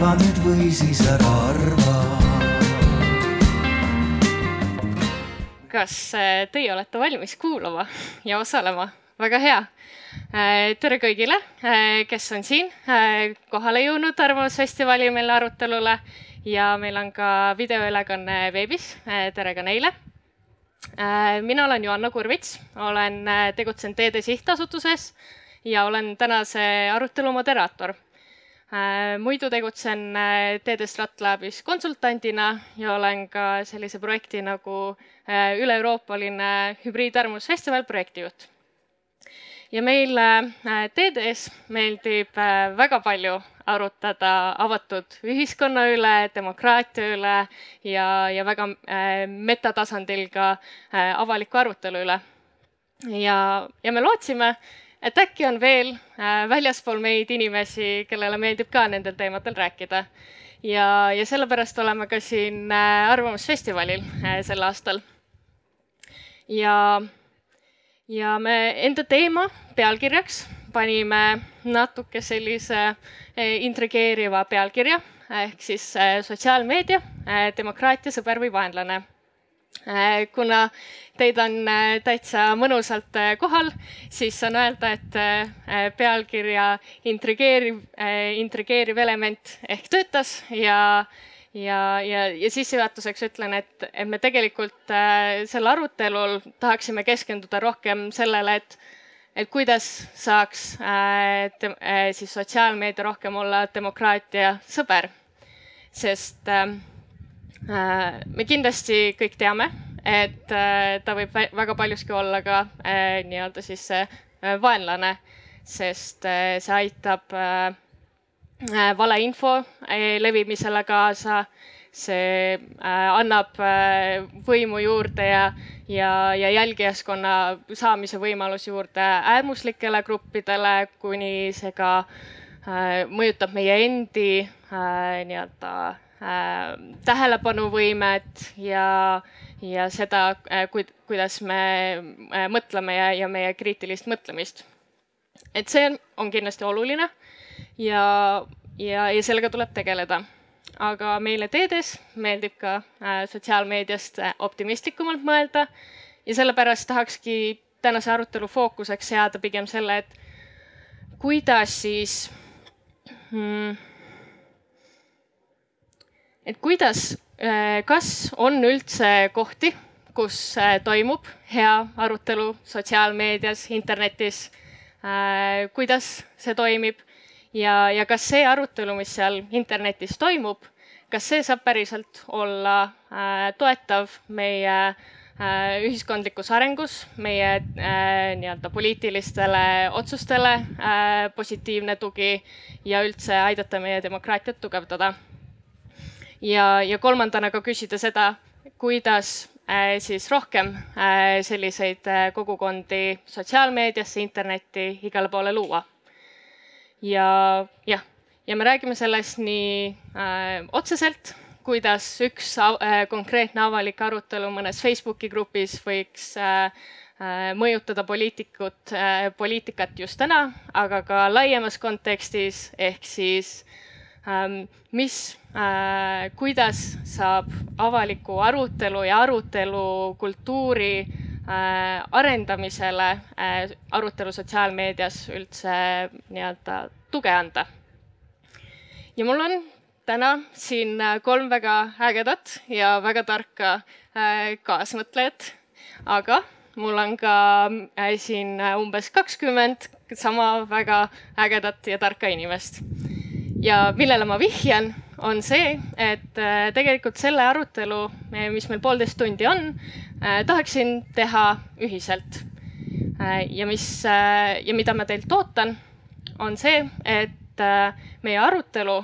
arva nüüd või siis ära arva kas äh, teie olete valmis kuulama ja osalema? väga hea. Äh, tere kõigile, äh, kes on siin kohale jõudnud Arvamusfestivali meil arutelule ja meil on ka videoülekanne veebis. tere ka neile. mina olen Joanna Kurvits, olen tegutsenud Teede Sihtasutuses ja olen tänase arutelu moderaator muidu tegutsen äh, TD Stratlabis konsultandina ja olen ka sellise projekti nagu äh, üle-euroopaline hübriidarvamusfestival projektijuht. ja meil TD-s meeldib väga palju arutada avatud ühiskonna üle, demokraatia üle ja, ja väga metatasandil ka avaliku arutelu üle. ja, ja me lootsime, et äkki on veel äh, väljaspool meid inimesi, kellele meeldib ka nendel teemadel rääkida. ja, ja sellepärast oleme ka siin äh, Arvamusfestivalil äh, sel aastal. ja, ja me enda teema pealkirjaks panime natuke sellise intrigeeriva pealkirja ehk siis sotsiaalmeedia, demokraatia sõber või vaenlane kuna teid on äh, täitsa mõnusalt äh, kohal, siis saan öelda, et pealkirja intrigeeriv, intrigeeriv element ehk töötas ja, ja, ja, ja sissejuhatuseks ütlen, et, et me tegelikult sel arutelul tahaksime keskenduda rohkem sellele, et, et kuidas saaks te, siis sotsiaalmeedia rohkem olla demokraatia sõber, sest äh, Äh, me kindlasti kõik teame, et äh, ta võib väga paljuski olla ka äh, nii-öelda siis vaenlane, sest see aitab valeinfo levimisele kaasa, see annab võimu juurde ja, ja, ja jälgijaskonna saamise võimalus juurde äärmuslikele gruppidele, kuni see ka mõjutab meie endi nii-öelda äh, tähelepanuvõimet ja, ja seda äh,, kuidas me äh, mõtleme ja, ja meie kriitilist mõtlemist. et see on kindlasti oluline ja, ja, ja sellega tuleb tegeleda. aga meile teedes meeldib ka äh, sotsiaalmeediast äh, optimistlikumalt mõelda ja sellepärast tahakski tänase arutelu fookuseks seada pigem selle, et kuidas siis hmm, et kuidas, äh, kas on üldse kohti, kus äh, toimub hea arutelu sotsiaalmeedias, internetis, äh, kuidas see toimib? Ja, ja kas see arutelu, mis seal internetis toimub, kas see saab päriselt olla toetav meie ühiskondlikus arengus, meie nii-öelda poliitilistele otsustele positiivne tugi ja üldse aidata meie demokraatiat tugevdada ja, ja kolmandana ka küsida seda, kuidas äh, siis rohkem äh, selliseid äh, kogukondi sotsiaalmeediasse, internetti, igale poole luua. ja jah, ja me räägime sellest nii äh, otseselt, kuidas üks äh, konkreetne avalik arutelu mõnes Facebooki grupis võiks äh, mõjutada poliitikut, poliitikat just täna, aga ka laiemas kontekstis ehk siis Ähm, mis, äh, kuidas saab avaliku arutelu ja arutelukultuuri äh, arendamisele äh, arutelu sotsiaalmeedias üldse nii-öelda tuge anda. ja mul on täna siin kolm väga ägedat ja väga tarka kaasmõtlejat, aga mul on ka siin umbes kakskümmend sama väga ägedat ja tarka inimest ja millele ma vihjan, on see, et äh, tegelikult selle arutelu, mis meil poolteist tundi on, äh, tahaksin teha ühiselt. Äh, ja mis ja mida ma teilt ootan, on see, et meie arutelu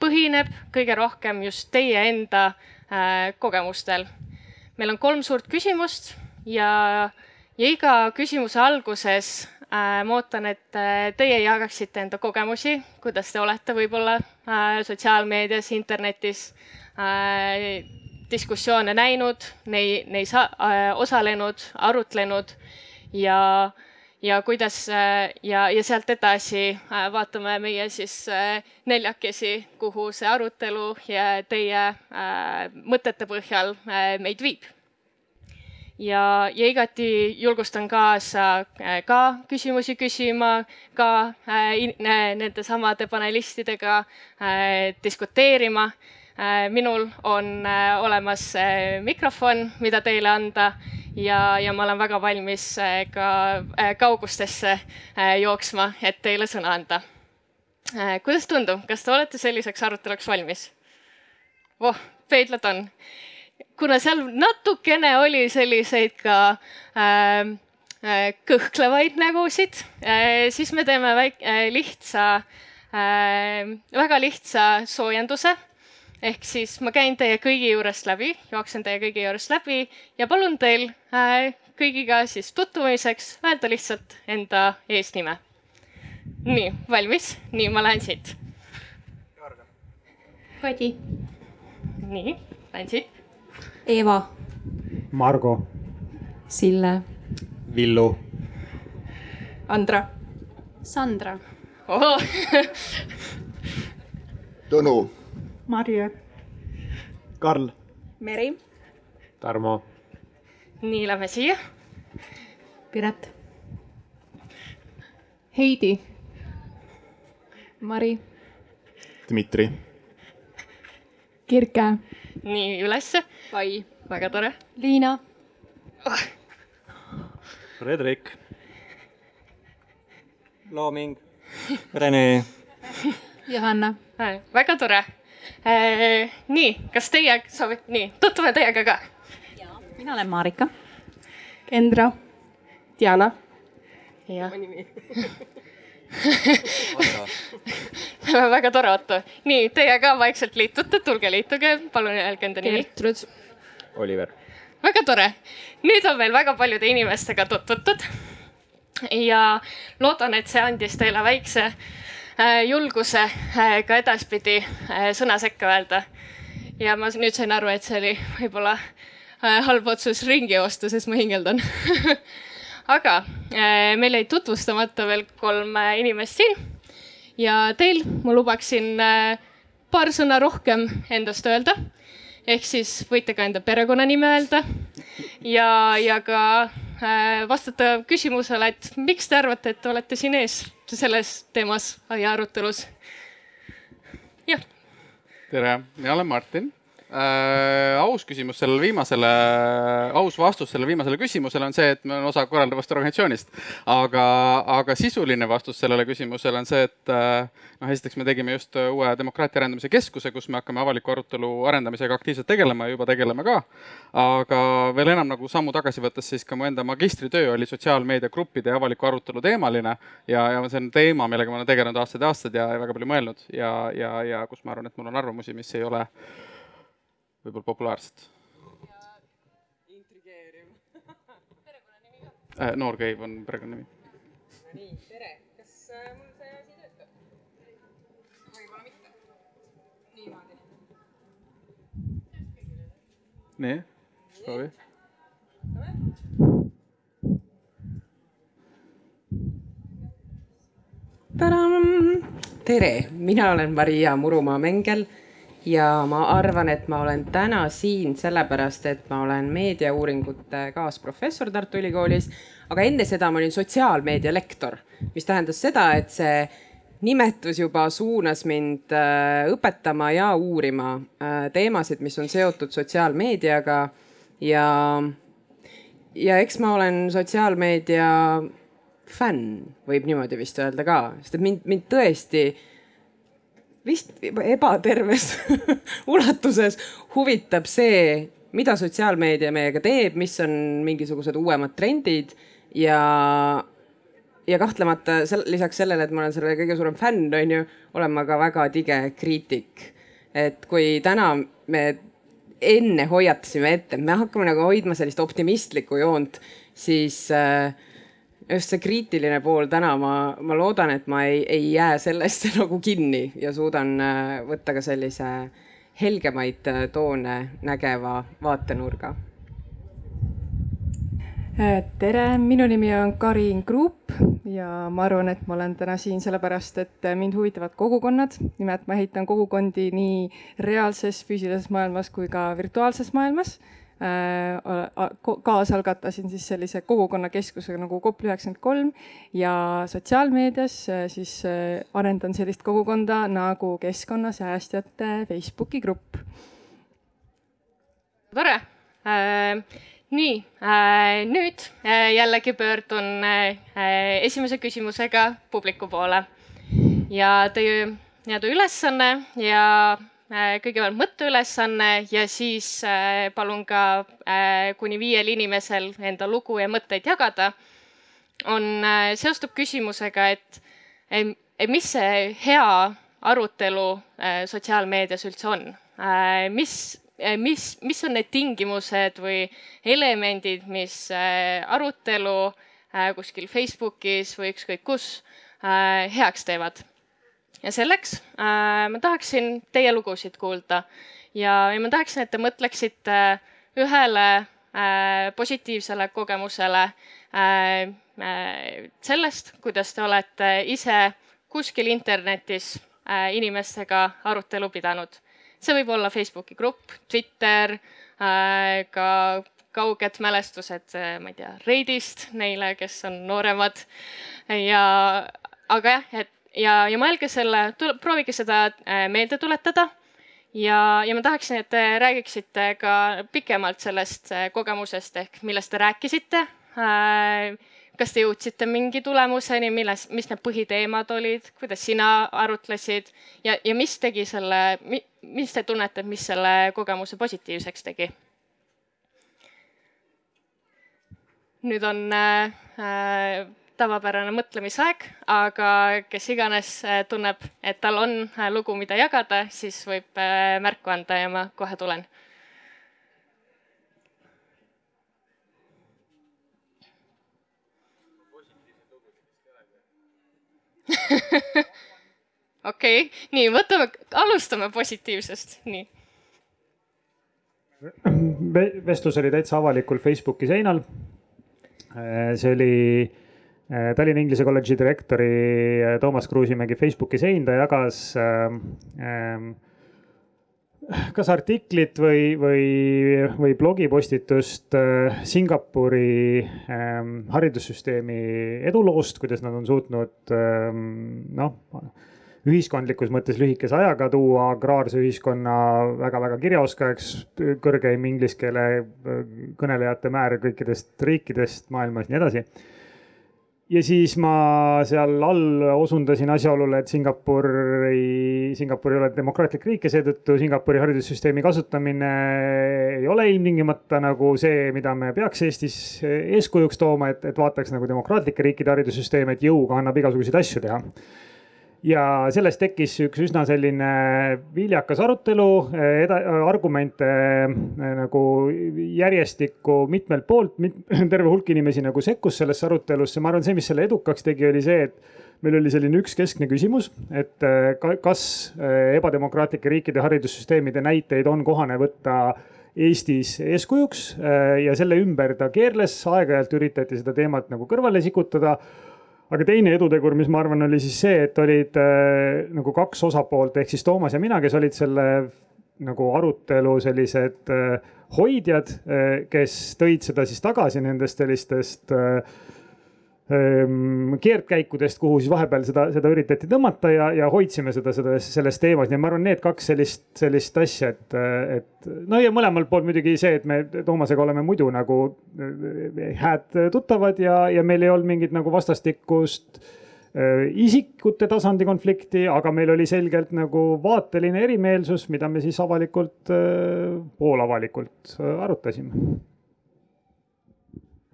põhineb kõige rohkem just teie enda kogemustel. meil on kolm suurt küsimust ja, ja iga küsimuse alguses Äh, ma ootan, et äh, teie jagaksite enda kogemusi, kuidas te olete võib-olla äh, sotsiaalmeedias, internetis diskussioone näinud, nei-, neis osalenud, arutlenud ja, ja kuidas ja, ja sealt edasi vaatame meie siis neljakesi, kuhu see arutelu ja teie mõtete põhjal meid viib ja, ja igati julgustan kaasa äh, ka küsimusi küsima, ka äh, nende samade panelistidega äh, diskuteerima. minul on olemas mikrofon, mida teile anda ja, ja ma olen väga valmis ka kaugustesse jooksma, et teile sõna anda. kuidas tundub, kas te olete selliseks aruteluks valmis? voh, peeglad on kuna seal natukene oli selliseid ka äh, äh, kõhklevaid nägusid äh,, siis me teeme väik- äh,, lihtsa äh,, väga lihtsa soojenduse. ehk siis ma käin teie kõigi juurest läbi, jooksen teie kõigi juurest läbi ja palun teil äh, kõigiga siis tutvumiseks öelda lihtsalt enda eesnime. nii, valmis? nii, ma lähen siit. Kadi. nii, lähen siit Eeva. Margo. Sille. Villu. Andra. Sandra. Tõnu. Marje. Karl. Meri. Tarmo. nii, lähme siia. Piret. Heidi. Mari. Dmitri. Kirke. Nii ülesse. Kai. väga tore. Liina. Fredrik. Looming. Rene. Johanna. väga tore. nii, kas teie soovite, nii, tutvume teiega ka. mina olen Marika. Kendra. Diana. jah. väga tore, Otto. nii, teie ka vaikselt liitute, tulge liituge, palun öelge enda nimi. Gertrud. Oliver. väga tore. nüüd on meil väga paljude inimestega tutvutud. ja loodan, et see andis teile väikse äh, julguse äh, ka edaspidi äh, sõna sekka öelda. ja ma nüüd sain aru, et see oli võib-olla halb otsus ringi joosta, sest ma hingeldan aga meil jäid tutvustamata veel kolm inimest siin ja teil ma lubaksin paar sõna rohkem endast öelda ehk siis võite ka enda perekonnanime öelda ja, ja ka äh, vastata küsimusele, et miks te arvate, et te olete siin ees selles teemas ja arutelus. jah. tere, mina olen Martin äh,. aus küsimus sellele viimasele, aus vastus sellele viimasele küsimusele on see, et ma olen osa korraldavast organisatsioonist. aga, aga sisuline vastus sellele küsimusele on see, et äh, noh, esiteks me tegime just uue demokraatia arendamise keskuse, kus me hakkame avaliku arutelu arendamisega aktiivselt tegelema ja juba tegeleme ka. aga veel enam nagu sammu tagasi võttes, siis ka mu enda magistritöö oli sotsiaalmeediagruppide ja avaliku arutelu teemaline ja, ja see on teema, millega ma olen tegelenud aastaid ja aastaid ja väga palju mõelnud ja, ja, ja kus ma arvan, et mul on arvamusi, mis ei ole võib-olla populaarsed. Äh, noor Keiv on perekonnanimi. nii, tere, kas äh, mul see asi töötab? võib-olla mitte. niimoodi. nii, proovi. tere, mina olen Maria Murumaa Mengel ja ma arvan, et ma olen täna siin sellepärast, et ma olen meediauuringute kaasprofessor Tartu Ülikoolis. aga enne seda ma olin sotsiaalmeedia lektor, mis tähendas seda, et see nimetus juba suunas mind äh, õpetama ja uurima äh, teemasid, mis on seotud sotsiaalmeediaga ja, ja eks ma olen sotsiaalmeedia fänn, võib niimoodi vist öelda ka, sest et mind, mind tõesti vist ebaterves ulatuses huvitab see, mida sotsiaalmeedia meiega teeb, mis on mingisugused uuemad trendid ja, ja kahtlemata sel, lisaks sellele, et ma olen selle kõige suurem fänn, on ju, olen ma ka väga tige kriitik. et kui täna me enne hoiatasime ette, me hakkame nagu hoidma sellist optimistlikku joont, siis äh, just see kriitiline pool täna, ma, ma loodan, et ma ei, ei jää sellesse nagu kinni ja suudan äh, võtta ka sellise helgemaid äh, toone nägeva vaatenurga. tere, minu nimi on Karin Kruup ja ma arvan, et ma olen täna siin sellepärast, et mind huvitavad kogukonnad. nimelt ma ehitan kogukondi nii reaalses füüsilises maailmas kui ka virtuaalses maailmas Äh, kaasalgatasin siis sellise kogukonnakeskusega nagu Kopli üheksakümmend kolm ja sotsiaalmeedias äh, siis äh, arendan sellist kogukonda nagu Keskkonnasäästjate Facebooki grupp. tore äh,. nii äh,, nüüd äh, jällegi pöördun äh, esimese küsimusega publiku poole ja teie nii-öelda ülesanne ja Äh, kõigepealt mõtteülesanne ja siis äh, palun ka äh, kuni viiel inimesel enda lugu ja mõtteid jagada. on, seostub küsimusega, et, et mis see hea arutelu sotsiaalmeedias üldse on, mis, mis, mis on need tingimused või elemendid, mis arutelu kuskil Facebookis või ükskõik kus heaks teevad ja selleks äh, ma tahaksin teie lugusid kuulda ja, ja ma tahaksin, et te mõtleksite ühele äh, positiivsele kogemusele äh, äh, sellest, kuidas te olete ise kuskil internetis äh, inimestega arutelu pidanud. see võib olla Facebooki grupp, Twitter äh,, ka kauged mälestused, ma ei tea, Reidist neile, kes on nooremad ja aga jah, et ja, ja mõelge selle, proovige seda äh, meelde tuletada. ja, ja ma tahaksin, et te räägiksite ka pikemalt sellest äh, kogemusest ehk millest te rääkisite. Äh, kas te jõudsite mingi tulemuseni, milles, mis need põhiteemad olid, kuidas sina arutlesid ja, ja mis tegi selle, mis te tunnete, mis selle kogemuse positiivseks tegi? nüüd on äh, tavapärane mõtlemisaeg, aga kes iganes äh, tunneb, et tal on äh, lugu, mida jagada, siis võib äh, märku anda ja ma kohe tulen. okei okay., nii võtame, alustame positiivsest, nii. vestlus oli täitsa avalikul Facebooki seinal. see oli Tallinna Inglise Kolledži direktori äh, Toomas Kruusimägi Facebooki sein, ta jagas ähm, ähm, kas artiklit või, või, või blogipostitust äh, Singapuri ähm, haridussüsteemi eduloost, kuidas nad on suutnud noh, ühiskondlikus mõttes lühikese ajaga tuua agraarse ühiskonna väga-väga kirjaoskajaks, kõrgeim inglise keele kõnelejate määr kõikidest riikidest maailmas nii edasi ja siis ma seal all osundasin asjaolule, et Singapuri, Singapur ei ole demokraatlik riik ja seetõttu Singapuri haridussüsteemi kasutamine ei ole ilmtingimata nagu see, mida me peaks Eestis eeskujuks tooma, et, et vaataks nagu demokraatlike riikide haridussüsteeme, et jõuga annab igasuguseid asju teha ja sellest tekkis üks üsna selline viljakas arutelu, argumente äh, nagu järjestikku mitmelt poolt mit,, terve hulk inimesi nagu sekkus sellesse arutelusse, ma arvan, see, mis selle edukaks tegi, oli see, et meil oli selline üks keskne küsimus, et äh, kas ebademokraatlike riikide haridussüsteemide näiteid on kohane võtta Eestis eeskujuks ja selle ümber ta keerles, aeg-ajalt üritati seda teemat nagu kõrvale sikutada aga teine edutegur, mis ma arvan, oli siis see, et olid äh, nagu kaks osapoolt ehk siis Toomas ja mina, kes olid selle nagu arutelu sellised äh, hoidjad äh,, kes tõid seda siis tagasi nendest sellistest äh, keerdkäikudest, kuhu siis vahepeal seda, seda üritati tõmmata ja, ja hoidsime seda, seda selles teemas, nii et ma arvan, need kaks sellist, sellist asja, et, et no ja mõlemalt poolt muidugi see, et me Toomasega oleme muidu nagu eh, hääd tuttavad ja, ja meil ei olnud mingit nagu vastastikust äh, isikute tasandi konflikti, aga meil oli selgelt nagu vaateline erimeelsus, mida me siis avalikult äh,, poolavalikult äh, arutasime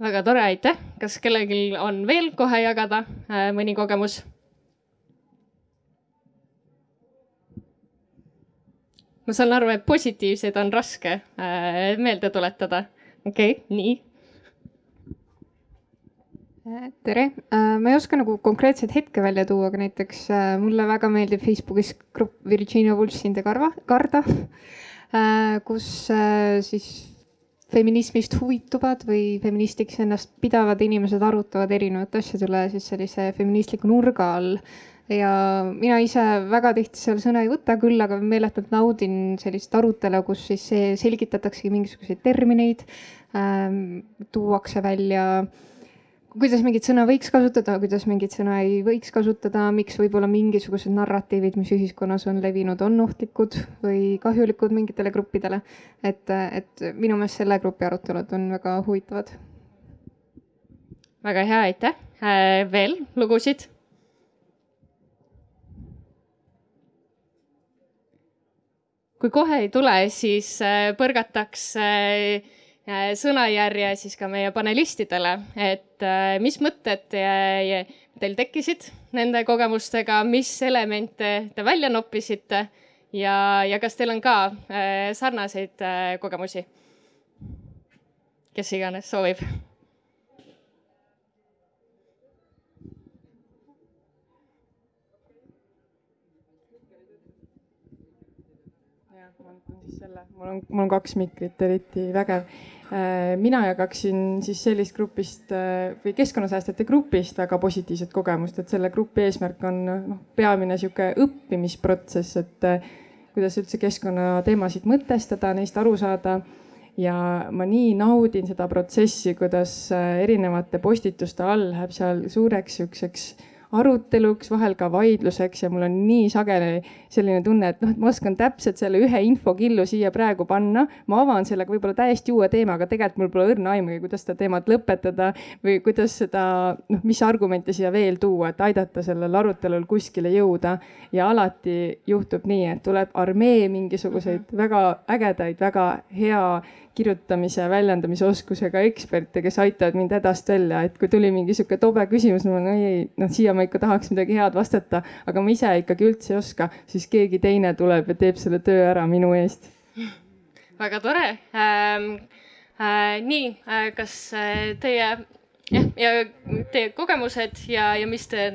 väga tore, aitäh. kas kellelgi on veel kohe jagada äh, mõni kogemus? ma saan aru, et positiivseid on raske äh, meelde tuletada. okei okay,, nii. Äh, tere, ma ei oska nagu konkreetset hetke välja tuua, aga näiteks mulle väga meeldib Facebookis grupp Virginia Woolf in the Karva, Garda, kus siis feminismist huvituvad või feministiks ennast pidavad inimesed arutavad erinevate asjade üle siis sellise feministliku nurga all. Ja mina ise väga tihti seal sõna ei võta, küll aga meeletult naudin sellist arutelu, kus siis selgitataksegi mingisuguseid termineid. Ähm,, tuuakse välja kuidas mingit sõna võiks kasutada, kuidas mingit sõna ei võiks kasutada, miks võib-olla mingisugused narratiivid, mis ühiskonnas on levinud, on ohtlikud või kahjulikud mingitele gruppidele. et, et minu meelest selle grupi arutelud on väga huvitavad. väga hea, aitäh äh,. veel lugusid? kui kohe ei tule, siis äh, põrgataks äh, äh, sõnajärje siis ka meie panelistidele, et mis mõtted teil tekkisid nende kogemustega, mis elemente te välja noppisite ja, ja kas teil on ka sarnaseid kogemusi? kes iganes soovib selle, mul on, mul on kaks mikrit, eriti vägev. Äh, mina jagaksin siis sellist grupist äh, või keskkonnasäästjate grupist väga positiivset kogemust, et selle grupi eesmärk on noh, peamine sihuke õppimisprotsess, et äh, kuidas üldse keskkonnateemasid mõtestada, neist aru saada ja ma nii naudin seda protsessi, kuidas erinevate postituste all läheb seal suureks siukseks aruteluks, vahel ka vaidluseks ja mul on nii sageli selline tunne, et noh, et ma oskan täpselt selle ühe infokillu siia praegu panna. ma avan sellega võib-olla täiesti uue teema, aga tegelikult mul pole õrna aimugi, kuidas seda teemat lõpetada või kuidas seda, noh, mis argumente siia veel tuua, et aidata sellel arutelul kuskile jõuda. ja alati juhtub nii, et tuleb armee mingisuguseid mhm. väga ägedaid, väga hea kirjutamise, väljendamise oskusega eksperte, kes aitavad mind hädast välja, et kui tuli mingi sihuke tobe küsimus, no ei, ei, noh, siia ma ikka tahaks midagi head vastata, aga ma ise ikkagi üldse ei oska, siis keegi teine tuleb ja teeb selle töö ära minu eest. väga tore ähm,. Äh, nii äh,, kas äh, teie jah, ja teie kogemused ja, ja mis te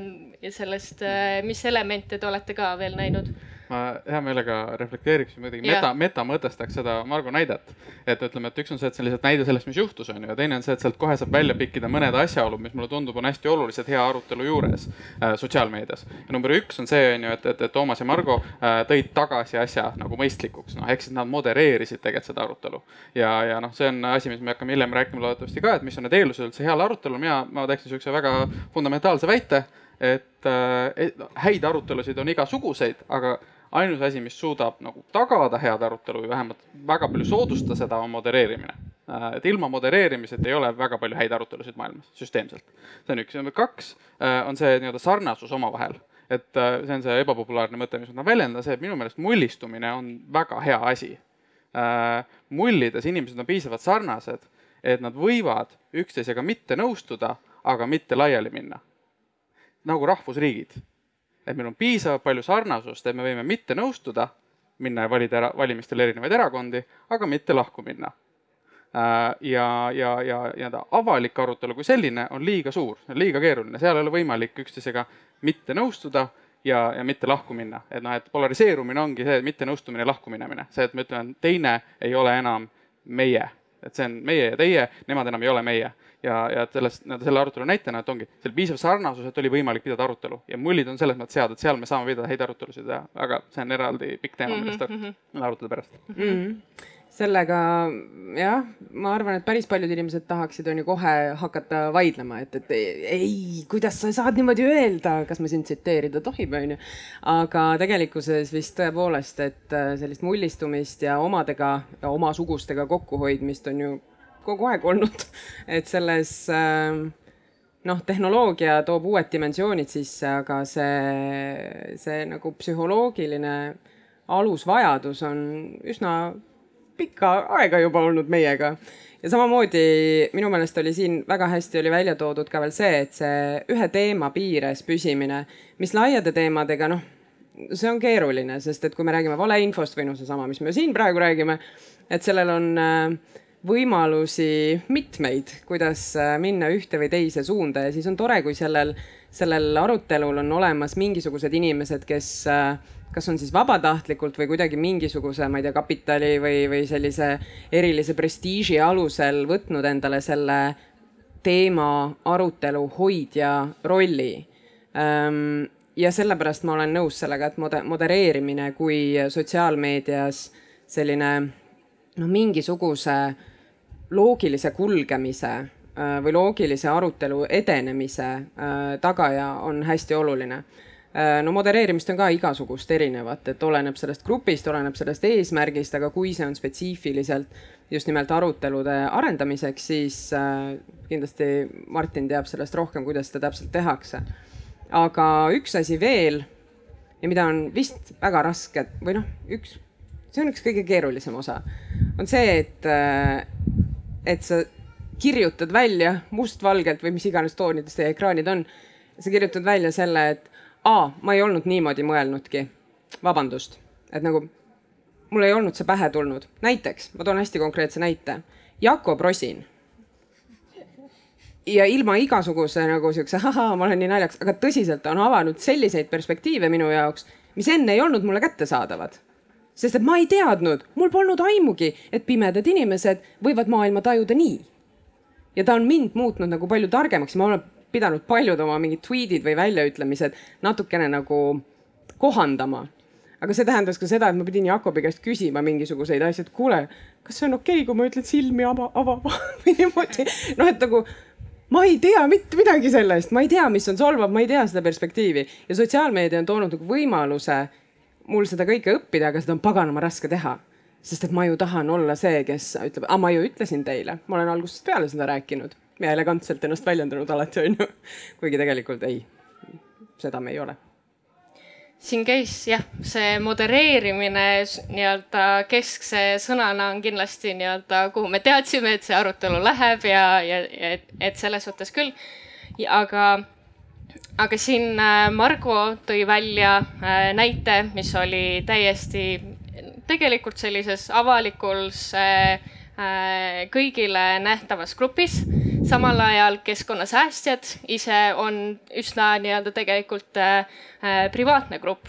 sellest äh,, mis elemente te olete ka veel näinud? Ma hea meelega reflekteeriksin muidugi meta, metamõtestaks seda Margo näidet. et ütleme, et üks on see, et see on lihtsalt näide sellest, mis juhtus, on ju, ja teine on see, et sealt kohe saab välja pikkida mõned asjaolud, mis mulle tundub, on hästi olulised hea arutelu juures äh, sotsiaalmeedias. ja number üks on see, on ju, et, et, et Toomas ja Margo äh, tõid tagasi asja nagu mõistlikuks, noh, ehk siis nad modereerisid tegelikult seda arutelu. ja, ja noh, see on asi, mis me hakkame hiljem rääkima loodetavasti ka, et mis on need eeldused üldse heale arutelule, mina, ma teeksin niisuguse väga fundamentaalse väite, et äh, häid arutelusid on igasuguseid, aga ainus asi, mis suudab nagu tagada head arutelu või vähemalt väga palju soodustada seda, on modereerimine. Äh, et ilma modereerimiseta ei ole väga palju häid arutelusid maailmas süsteemselt. see on üks, kaks äh, on see nii-öelda sarnasus omavahel et äh, see on see ebapopulaarne mõte, mis ma tahan väljendada, see, et minu meelest mullistumine on väga hea asi. mullides inimesed on piisavalt sarnased, et nad võivad üksteisega mitte nõustuda, aga mitte laiali minna. nagu rahvusriigid et meil on piisavalt palju sarnasust, et me võime mitte nõustuda, minna ja valida era, valimistel erinevaid erakondi, aga mitte lahku minna. Äh, ja, ja, ja nii-öelda avalik arutelu kui selline on liiga suur, liiga keeruline, seal ei ole võimalik üksteisega mitte nõustuda ja, ja mitte lahku minna. et noh, et polariseerumine ongi see mittenõustumine ja lahku minemine, see, et ma ütlen, teine ei ole enam meie, et see on meie ja teie, nemad enam ei ole meie ja, ja sellest, selle arutelu näitena, et ongi, seal piisav sarnasus, et oli võimalik pidada arutelu ja mullid on selles mõttes head, et seal me saame pidada häid arutelusid ja, aga see on eraldi pikk teema, millest mm -hmm. arutada pärast mm. -hmm sellega jah, ma arvan, et päris paljud inimesed tahaksid, on ju, kohe hakata vaidlema, et, et ei, kuidas sa saad niimoodi öelda, kas ma sind tsiteerida tohib, on ju. aga tegelikkuses vist tõepoolest, et sellist mullistumist ja omadega omasugustega kokkuhoidmist on ju kogu aeg olnud, et selles ähm, noh, tehnoloogia toob uued dimensioonid sisse, aga see, see nagu psühholoogiline alusvajadus on üsna pikka aega juba olnud meiega. ja samamoodi minu meelest oli siin väga hästi oli välja toodud ka veel see, et see ühe teema piires püsimine, mis laiade teemadega, noh, see on keeruline, sest et kui me räägime valeinfost või noh, seesama, mis me siin praegu räägime, et sellel on äh, võimalusi mitmeid, kuidas minna ühte või teise suunda ja siis on tore, kui sellel, sellel arutelul on olemas mingisugused inimesed, kes kas on siis vabatahtlikult või kuidagi mingisuguse, ma ei tea, kapitali või, või sellise erilise prestiiži alusel võtnud endale selle teema arutelu hoidja rolli. Ja sellepärast ma olen nõus sellega, et mode-, modereerimine kui sotsiaalmeedias selline noh, mingisuguse loogilise kulgemise äh, või loogilise arutelu edenemise äh, tagaja on hästi oluline no modereerimist on ka igasugust erinevat, et oleneb sellest grupist, oleneb sellest eesmärgist, aga kui see on spetsiifiliselt just nimelt arutelude arendamiseks, siis kindlasti Martin teab sellest rohkem, kuidas seda täpselt tehakse aga üks asi veel ja mida on vist väga raske või noh, üks, see on üks kõige keerulisem osa, on see, et, äh, et sa kirjutad välja mustvalgelt või mis iganes toonides teie ekraanid on. sa kirjutad välja selle, et aa, ma ei olnud niimoodi mõelnudki. vabandust, et nagu mul ei olnud see pähe tulnud. näiteks, ma toon hästi konkreetse näite. Jakob Rosin ja ilma igasuguse nagu siukse, ahaa, ma olen nii naljakas, aga tõsiselt on avanud selliseid perspektiive minu jaoks, mis enne ei olnud mulle kättesaadavad. sest et ma ei teadnud, mul polnud aimugi, et pimedad inimesed võivad maailma tajuda nii. ja ta on mind muutnud nagu palju targemaks ja ma olen pidanud paljud oma mingid tweet'id või väljaütlemised natukene nagu kohandama. Aga see tähendas ka seda, et ma pidin Jakobi käest küsima mingisuguseid asju, et kuule, kas see on okei okay,, kui ma ütlen silmi ava, avama või niimoodi. noh, et nagu ma ei tea mitte midagi sellest, ma ei tea, mis on solvav, ma ei tea seda perspektiivi. Ja sotsiaalmeedia on toonud nagu võimaluse mul seda kõike õppida, aga seda on paganama raske teha. sest et ma ju tahan olla see, kes ütleb, ma ju ütlesin teile, ma olen algusest peale seda rääkinud ja elegantselt ennast väljendanud alati onju. kuigi tegelikult ei, seda me ei ole siin käis jah, see modereerimine nii-öelda keskse sõnana on kindlasti nii-öelda, kuhu me teadsime, et see arutelu läheb ja, ja, ja et, et selles suhtes küll. aga, aga siin äh, Margo tõi välja äh, näite, mis oli täiesti tegelikult sellises avalikus äh, kõigile nähtavas grupis samal ajal keskkonnasäästjad ise on üsna nii-öelda tegelikult äh, äh, privaatne grupp.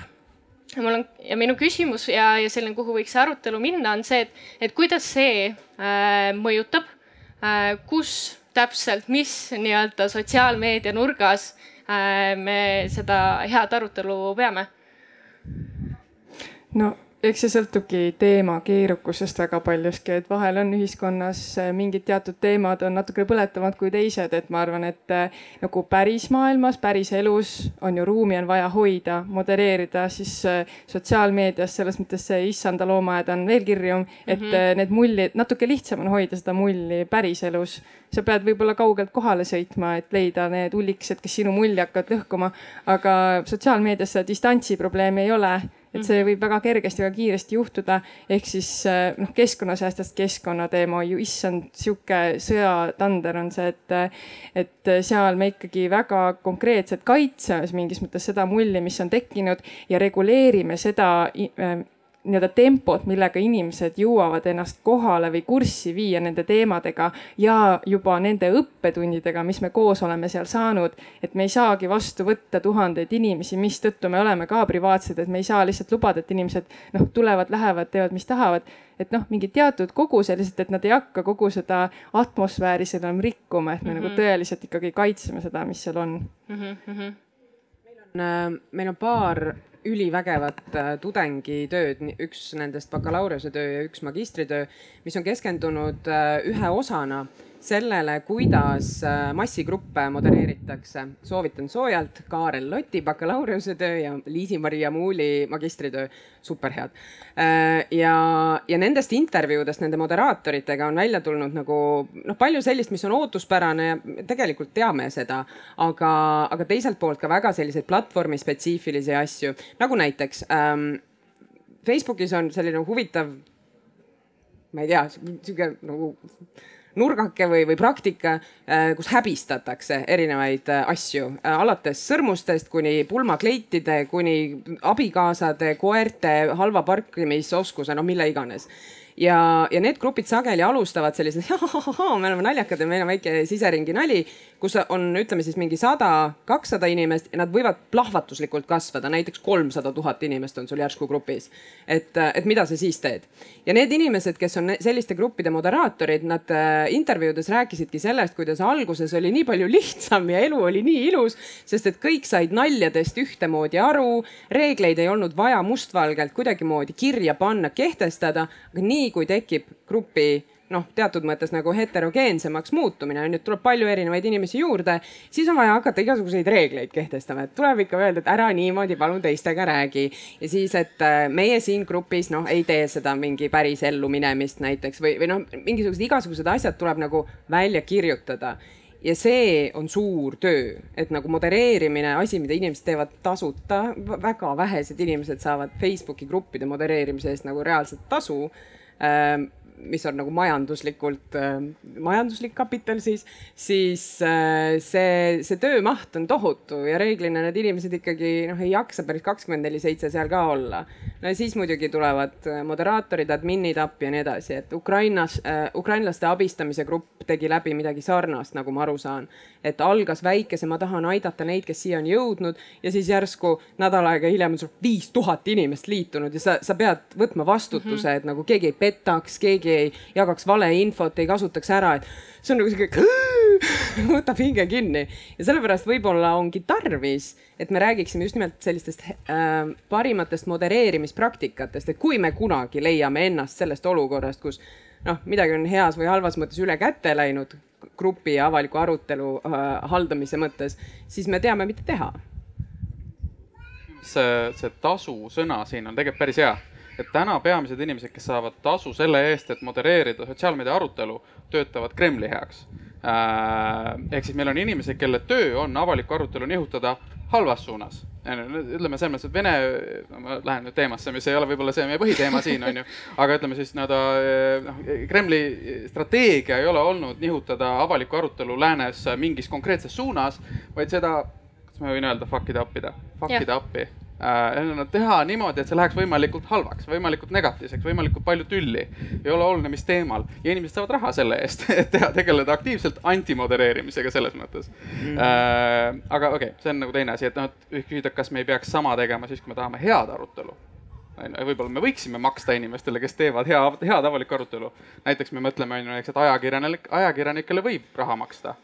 mul on ja minu küsimus ja, ja selline, kuhu võiks see arutelu minna, on see, et, et kuidas see äh, mõjutab äh,, kus täpselt, mis nii-öelda sotsiaalmeedia nurgas äh, me seda head arutelu peame? no eks see sõltubki teema keerukusest väga paljuski, et vahel on ühiskonnas eh, mingid teatud teemad on natukene põletavamad kui teised, et ma arvan, et eh, nagu päris maailmas, päris elus on ju ruumi on vaja hoida, modereerida, siis eh, sotsiaalmeedias selles mõttes see issanda loomaaed on veel kirjum, et mm -hmm. need mullid, natuke lihtsam on hoida seda mulli päriselus sa pead võib-olla kaugelt kohale sõitma, et leida need ullikesed, kes sinu mulli hakkavad lõhkuma. aga sotsiaalmeedias seda distantsi probleemi ei ole et see võib väga kergesti, väga kiiresti juhtuda. ehk siis eh, noh, keskkonnasäästjast keskkonnateema ju issand, sihuke sõjatander on see, et, et seal me ikkagi väga konkreetselt kaitseme mingis mõttes seda mulli, mis on tekkinud ja reguleerime seda eh, nii-öelda tempot, millega inimesed jõuavad ennast kohale või kurssi viia nende teemadega ja juba nende õppetundidega, mis me koos oleme seal saanud. et me ei saagi vastu võtta tuhandeid inimesi, mistõttu me oleme ka privaatsed, et me ei saa lihtsalt lubada, et inimesed noh, tulevad, lähevad, teevad, mis tahavad. et noh, mingi teatud koguse lihtsalt, et nad ei hakka kogu seda atmosfääri seal enam rikkuma, et me mm -hmm. nagu mhm. tõeliselt ikkagi kaitseme seda, mis seal on mm. -hmm. meil on, meil on paar ülivägevat äh, tudengitööd, üks nendest bakalaureusetöö ja üks magistritöö, mis on keskendunud äh, ühe osana sellele, kuidas äh, massigruppe modereeritakse. soovitan soojalt. Kaarel Loti bakalaureuse-töö ja Liisi-Maria Muuli magistritöö, superhead. Äh, ja, ja nendest intervjuudest nende moderaatoritega on välja tulnud nagu noh, palju sellist, mis on ootuspärane. Ja tegelikult teame seda, aga, aga teiselt poolt ka väga selliseid platvormi spetsiifilisi asju, nagu näiteks ähm, Facebookis on selline huvitav, ma ei tea, sihuke nagu nurgake või, või praktika, äh, kus häbistatakse erinevaid äh, asju, äh, alates sõrmustest kuni pulmakleitide, kuni abikaasade, koerte halva parkimisoskuse, no mille iganes ja, ja need grupid sageli alustavad sellised, me oleme naljakad ja meil on väike siseringi nali, kus on, ütleme siis mingi sada, kakssada inimest ja nad võivad plahvatuslikult kasvada, näiteks kolmsada tuhat inimest on sul järsku grupis. et, et mida sa siis teed? ja need inimesed, kes on selliste gruppide moderaatorid, nad äh, intervjuudes rääkisidki sellest, kuidas alguses oli nii palju lihtsam ja elu oli nii ilus, sest et kõik said naljadest ühtemoodi aru, reegleid ei olnud vaja mustvalgelt kuidagimoodi kirja panna, kehtestada, aga nii kui tekib grupi noh, teatud mõttes nagu heterogeensemaks muutumine et tuleb palju erinevaid inimesi juurde, siis on vaja hakata igasuguseid reegleid kehtestama, et tuleb ikka öelda, et ära niimoodi palun teistega räägi. ja siis, et äh, meie siin grupis noh, ei tee seda mingi päris ellu minemist näiteks või, või noh, mingisugused igasugused asjad tuleb nagu välja kirjutada. Ja see on suur töö, et nagu modereerimine, asi, mida inimesed teevad tasuta, väga vähesed inimesed saavad Facebooki gruppide modereerimise eest nagu reaalset tasu ähm, mis on nagu majanduslikult äh,, majanduslik kapital siis, siis äh, see, see töömaht on tohutu ja reeglina need inimesed ikkagi noh, ei jaksa päris kakskümmend neli seitse seal ka olla. no ja siis muidugi tulevad äh, moderaatorid, adminid appi ja nii edasi, et Ukrainas ukrainlaste abistamise grupp tegi läbi midagi sarnast, nagu ma aru saan. et algas väikese, ma tahan aidata neid, kes siia on jõudnud ja siis järsku nädal aega hiljem on sul viis tuhat inimest liitunud ja sa, sa pead võtma vastutuse mm, -hmm. et nagu keegi ei petaks, keegi keegi ei jagaks valeinfot, ei kasutaks ära, et see on nagu sihuke, võtab hinge kinni ja sellepärast võib-olla ongi tarvis, et me räägiksime just nimelt sellistest äh, parimatest modereerimispraktikatest, et kui me kunagi leiame ennast sellest olukorrast, kus noh, midagi on heas või halvas mõttes üle käte läinud grupi ja avaliku arutelu äh, haldamise mõttes, siis me teame, mida teha. see, see tasu sõna siin on tegelikult päris hea et täna peamised inimesed, kes saavad tasu selle eest, et modereerida sotsiaalmeedia arutelu, töötavad Kremli heaks. Äh, ehk siis meil on inimesed, kelle töö on avalikku arutelu nihutada halvas suunas. ütleme selles mõttes, et Vene, ma lähen nüüd teemasse, mis ei ole võib-olla see meie põhiteema siin, on ju, aga ütleme siis nii-öelda noh, Kremli strateegia ei ole olnud nihutada avalikku arutelu läänes mingis konkreetses suunas, vaid seda, kas ma võin öelda, fuck ida appida, fuck ida appi äh, teha niimoodi, et see läheks võimalikult halvaks, võimalikult negatiivseks, võimalikult palju tülli. ei ole oluline, mis teemal ja inimesed saavad raha selle eest, et teha, tegeleda aktiivselt antimodereerimisega selles mõttes mm. äh,. aga okei okay,, see on nagu teine asi, et noh, et küsida, kas me ei peaks sama tegema siis, kui me tahame head arutelu võib-olla me võiksime maksta inimestele, kes teevad hea, head avalikku arutelu. näiteks me mõtleme, on ju, näiteks, et ajakirjanik, ajakirjanikele võib raha maksta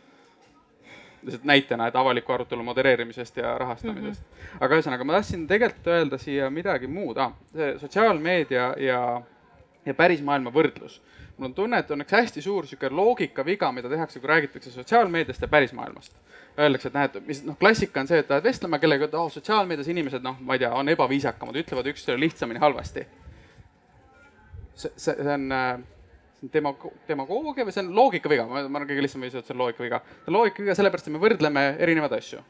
lihtsalt näitena, et avaliku arutelu modereerimisest ja rahastamisest mm. -hmm. aga ühesõnaga, ma tahtsin tegelikult öelda siia midagi muud ah,, see sotsiaalmeedia ja, ja päris maailma võrdlus. mul on tunne, et on üks hästi suur sihuke loogikaviga, mida tehakse, kui räägitakse sotsiaalmeediast ja pärismaailmast. Öeldakse, et näed, mis noh, klassika on see, et lähed vestlema kellegagi, et oh, sotsiaalmeedias inimesed noh, ma ei tea, on ebaviisakamad, ütlevad üksteisele lihtsamini halvasti. see, see, see on äh, demago-, demagoogia või see on loogikaviga, ma arvan, kõige lihtsam viis, et see on loogikaviga. see on loogikaviga sellepärast, et me võrdleme erinevaid asju.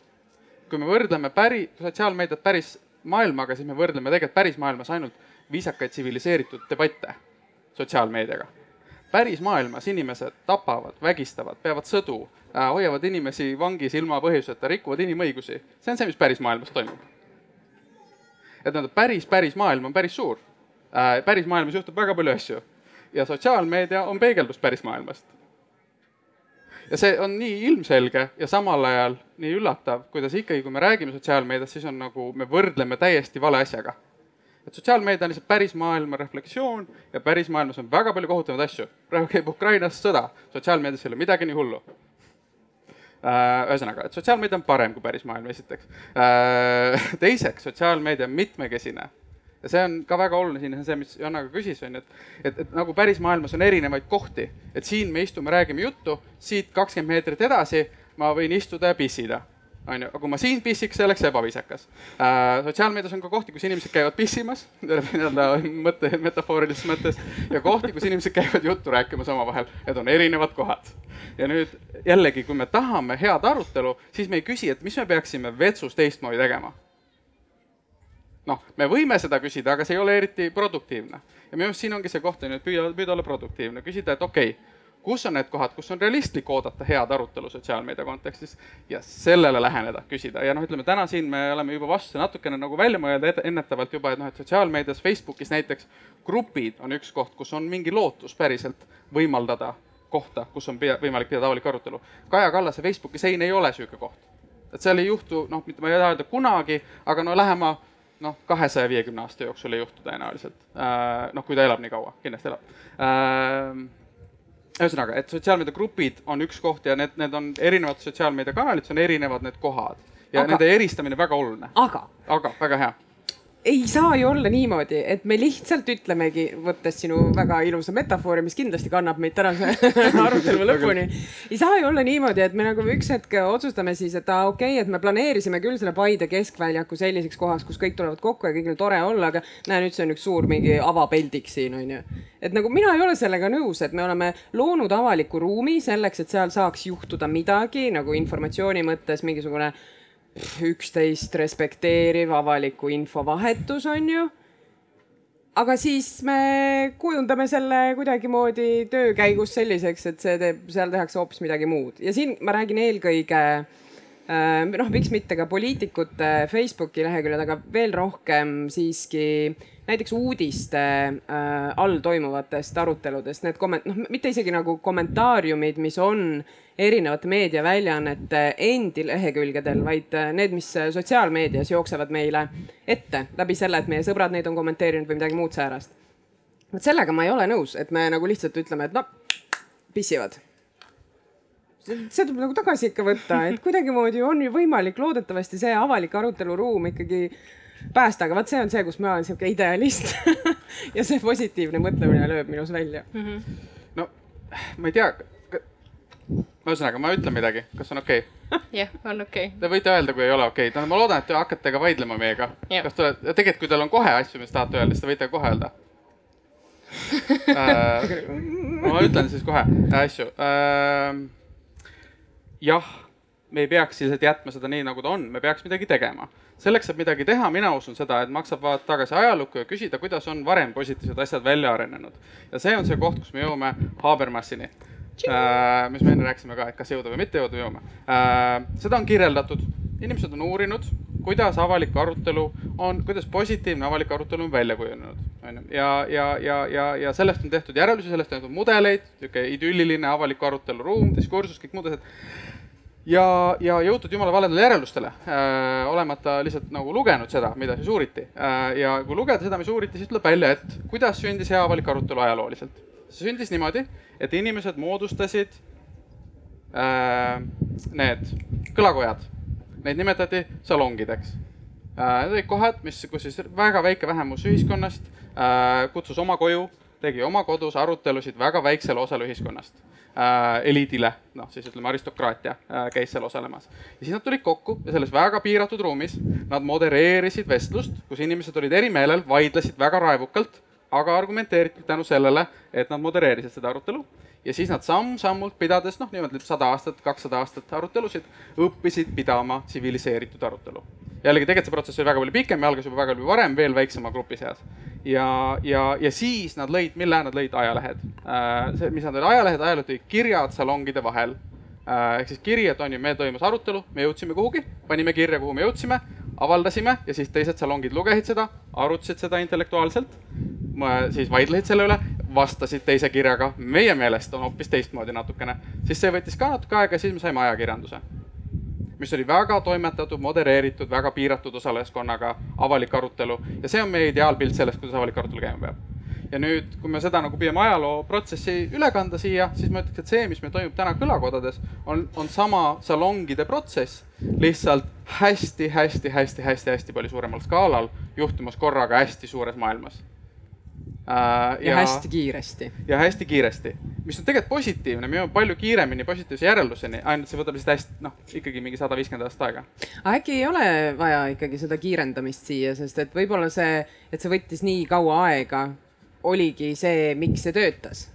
kui me võrdleme päri-, sotsiaalmeediat päris maailmaga, siis me võrdleme tegelikult päris maailmas ainult viisakaid tsiviliseeritud debatte sotsiaalmeediaga. päris maailmas inimesed tapavad, vägistavad, peavad sõdu äh,, hoiavad inimesi vangis ilma põhjuseta, rikuvad inimõigusi. see on see, mis päris maailmas toimub. et nii-öelda päris, päris maailm on päris suur äh,. päris maailmas juhtub väga palju asju ja sotsiaalmeedia on peegeldus pärismaailmast. ja see on nii ilmselge ja samal ajal nii üllatav, kuidas ikkagi, kui me räägime sotsiaalmeediast, siis on nagu me võrdleme täiesti vale asjaga. et sotsiaalmeedia on lihtsalt pärismaailma reflektsioon ja pärismaailmas on väga palju kohutavaid asju. praegu käib Ukrainas sõda, sotsiaalmeedias ei ole midagi nii hullu äh, ühesõnaga, et sotsiaalmeedia on parem kui pärismaailm, esiteks. Äh, teiseks, sotsiaalmeedia on mitmekesine ja see on ka väga oluline siin, see, mis Johanna ka küsis, on ju, et, et, et nagu päris maailmas on erinevaid kohti, et siin me istume, räägime juttu, siit kakskümmend meetrit edasi ma võin istuda ja pissida on ju, aga kui ma siin pissiks, see oleks ebaviisakas äh,. sotsiaalmeedias on ka kohti, kus inimesed käivad pissimas, nii-öelda mõtte, metafoorilises mõttes, ja kohti, kus inimesed käivad juttu rääkimas omavahel, need on erinevad kohad. ja nüüd jällegi, kui me tahame head arutelu, siis me ei küsi, et mis me peaksime vetsus teistmoodi tegema noh, me võime seda küsida, aga see ei ole eriti produktiivne. ja minu arust siin ongi see koht, on ju, et püüa, püüda olla produktiivne, küsida, et okei okay,, kus on need kohad, kus on realistlik oodata head arutelu sotsiaalmeedia kontekstis ja sellele läheneda, küsida ja noh, ütleme täna siin me oleme juba vastuse natukene nagu välja mõelda ennetavalt juba, et noh, et sotsiaalmeedias, Facebookis näiteks grupid on üks koht, kus on mingi lootus päriselt võimaldada kohta, kus on pea, võimalik pidada avalik arutelu. Kaja Kallase Facebooki sein ei ole niisugune koht. et seal ei juhtu, noh, mitte ma ei taha öelda kunagi, aga no lähema noh, kahesaja viiekümne aasta jooksul ei juhtu tõenäoliselt. noh, kui ta elab nii kaua, kindlasti elab ühesõnaga, et sotsiaalmeediagrupid on üks koht ja need, need on erinevad sotsiaalmeediakanalid, see on erinevad need kohad ja aga, nende eristamine väga oluline. aga, aga väga hea ei saa ju olla niimoodi, et me lihtsalt ütlemegi, võttes sinu väga ilusa metafoori, mis kindlasti kannab meid tänase arutelu lõpuni. ei saa ju olla niimoodi, et me nagu üks hetk otsustame siis, et aa okei okay,, et me planeerisime küll selle Paide keskväljaku selliseks kohaks, kus kõik tulevad kokku ja kõigil on tore olla, aga näe, nüüd see on üks suur mingi avapeldik siin onju. et nagu mina ei ole sellega nõus, et me oleme loonud avaliku ruumi selleks, et seal saaks juhtuda midagi nagu informatsiooni mõttes mingisugune üksteist respekteeriv avaliku infovahetus, on ju. aga siis me kujundame selle kuidagimoodi töö käigus selliseks, et see teeb, seal tehakse hoopis midagi muud ja siin ma räägin eelkõige äh, noh, miks mitte ka poliitikute Facebooki leheküljed, aga veel rohkem siiski näiteks uudiste äh, all toimuvatest aruteludest, need komment-, noh, mitte isegi nagu kommentaariumid, mis on erinevate meediaväljaannete endi lehekülgedel, vaid äh, need, mis äh, sotsiaalmeedias jooksevad meile ette läbi selle, et meie sõbrad neid on kommenteerinud või midagi muud säärast. vot sellega ma ei ole nõus, et me nagu lihtsalt ütleme, et noh, pissivad see tuleb nagu tagasi ikka võtta, et kuidagimoodi on ju võimalik loodetavasti see avalik aruteluruum ikkagi päästa, aga vot see on see, kus ma olen sihuke idealist ja see positiivne mõtlemine lööb minus välja mm. -hmm. no ma ei tea, ühesõnaga, ma ütlen midagi, kas on okei okay? jah, on okei okay.. Te võite öelda, kui ei ole okei okay., tähendab, ma loodan, et te hakkate ka vaidlema meiega. kas te olete, tegelikult, kui teil on kohe asju, mis tahate öelda, siis te võite kohe öelda äh, ma ütlen siis kohe asju äh,. jah, me ei peaks lihtsalt jätma seda nii, nagu ta on, me peaks midagi tegema. selleks, et midagi teha, mina usun seda, et maksab vaadata tagasi ajalukku ja küsida, kuidas on varem positiivsed asjad välja arenenud. ja see on see koht, kus me jõuame Habermasini äh, mis me enne rääkisime ka, et kas jõuda või mitte jõuda, jõuame äh,. seda on kirjeldatud, inimesed on uurinud, kuidas avalik arutelu on, kuidas positiivne avalik arutelu on välja kujunenud, on ju. ja, ja, ja, ja, ja sellest on tehtud järeldusi, sellest on tehtud mudeleid, niisugune idülliline avaliku arutelu ruum, diskursus, kõik muud asjad ja, ja jõutud jumala valedele järeldustele äh,, olemata lihtsalt nagu lugenud seda, mida siis uuriti äh,. ja kui lugeda seda, mis uuriti, siis tuleb välja, et kuidas sündis hea avalik arutelu ajalooliselt see sündis niimoodi, et inimesed moodustasid äh, need kõlakojad, neid nimetati salongideks äh,. Need olid kohad, mis, kus siis väga väike vähemus ühiskonnast äh, kutsus oma koju, tegi oma kodus arutelusid väga väiksele osale ühiskonnast äh,, eliidile, noh siis ütleme aristokraatia äh, käis seal osalemas. ja siis nad tulid kokku ja selles väga piiratud ruumis nad modereerisid vestlust, kus inimesed olid eri meelel, vaidlesid väga raevukalt aga argumenteeritult tänu sellele, et nad modereerisid seda arutelu ja siis nad samm-sammult pidades, noh, niimoodi sada aastat, kakssada aastat arutelusid, õppisid pidama tsiviliseeritud arutelu. Jällegi tegelikult see protsess oli väga palju pikem ja algas juba väga palju varem, veel väiksema grupi seas. ja, ja, ja siis nad lõid, mille nad lõid ajalehed äh,. see, mis nad olid, ajalehed, ajalehed olid kirjad salongide vahel äh,. ehk siis kiri, et on ju, meil toimus arutelu, me jõudsime kuhugi, panime kirja, kuhu me jõudsime, avaldasime ja siis teised salongid lugesid seda, arutasid seda intellektuaalselt siis vaidlesid selle üle, vastasid teise kirjaga, meie meelest on hoopis teistmoodi natukene, siis see võttis ka natuke aega siis me saime ajakirjanduse. Mis oli väga toimetatud, modereeritud, väga piiratud osalejaskonnaga avalik arutelu ja see on meie ideaalpilt sellest, kuidas avalik arutelu käima peab. ja nüüd, kui me seda nagu püüame ajalooprotsessi üle kanda siia, siis ma ütleks, et see, mis meil toimub täna kõlakodades, on, on sama salongide protsess, lihtsalt hästi-hästi-hästi-hästi-hästi palju suuremal skaalal juhtumas korraga hästi suures maailmas ja, ja hästi kiiresti. ja hästi kiiresti, mis on tegelikult positiivne, me jõuame palju kiiremini positiivse järelduseni, ainult see võtab lihtsalt hästi, noh, ikkagi mingi sada viiskümmend aastat aega. aga äkki ei ole vaja ikkagi seda kiirendamist siia, sest et võib-olla see, et see võttis nii kaua aega, oligi see, miks see töötas.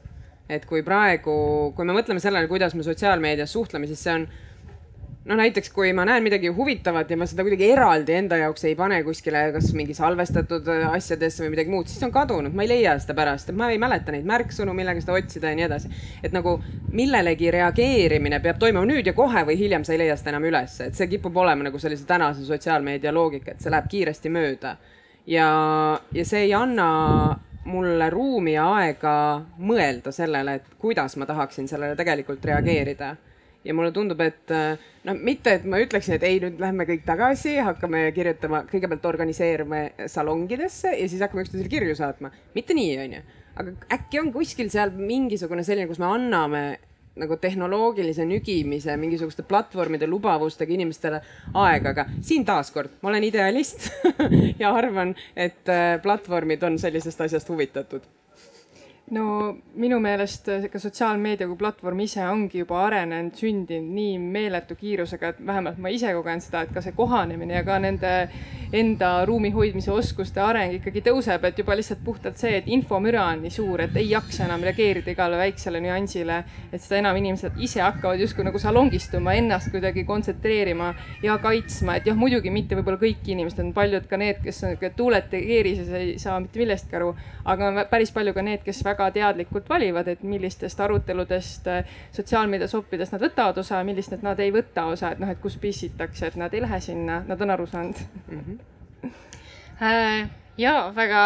et kui praegu, kui me mõtleme sellele, kuidas me sotsiaalmeedias suhtleme, siis see on no näiteks, kui ma näen midagi huvitavat ja ma seda kuidagi eraldi enda jaoks ei pane kuskile, kas mingi salvestatud äh, asjadesse või midagi muud, siis on kadunud, ma ei leia seda pärast, ma ei mäleta neid märksõnu, millega seda otsida ja nii edasi. et nagu millelegi reageerimine peab toimuma nüüd ja kohe või hiljem sa ei leia seda enam ülesse, et see kipub olema nagu sellise tänase sotsiaalmeedia loogika, et see läheb kiiresti mööda. ja, ja see ei anna mulle ruumi ja aega mõelda sellele, et kuidas ma tahaksin sellele tegelikult reageerida ja mulle tundub, et noh, mitte, et ma ütleksin, et ei, nüüd lähme kõik tagasi, hakkame kirjutama, kõigepealt organiseerume salongidesse ja siis hakkame üksteisele kirju saatma. mitte nii, onju. aga äkki on kuskil seal mingisugune selline, kus me anname nagu tehnoloogilise nügimise, mingisuguste platvormide lubavustega inimestele aega, aga siin taaskord ma olen idealist ja arvan, et äh, platvormid on sellisest asjast huvitatud no minu meelest ka sotsiaalmeedia kui platvorm ise ongi juba arenenud, sündinud nii meeletu kiirusega, et vähemalt ma ise kogen seda, et ka see kohanemine ja ka nende enda ruumi hoidmise oskuste areng ikkagi tõuseb, et juba lihtsalt puhtalt see, et infomüra on nii suur, et ei jaksa enam reageerida igale väiksele nüansile. et seda enam inimesed ise hakkavad justkui nagu salongistuma, ennast kuidagi kontsentreerima ja kaitsma, et jah, muidugi mitte võib-olla kõik inimesed on paljud ka need, kes on tuulet keerises ei saa mitte millestki aru, aga päris palju ka need, kes väga väga teadlikult valivad, et millistest aruteludest äh, sotsiaalmeedias oppidest nad võtavad osa ja millistest nad ei võta osa, et noh, et kus pissitakse, et nad ei lähe sinna, nad on aru saanud mm. -hmm. ja väga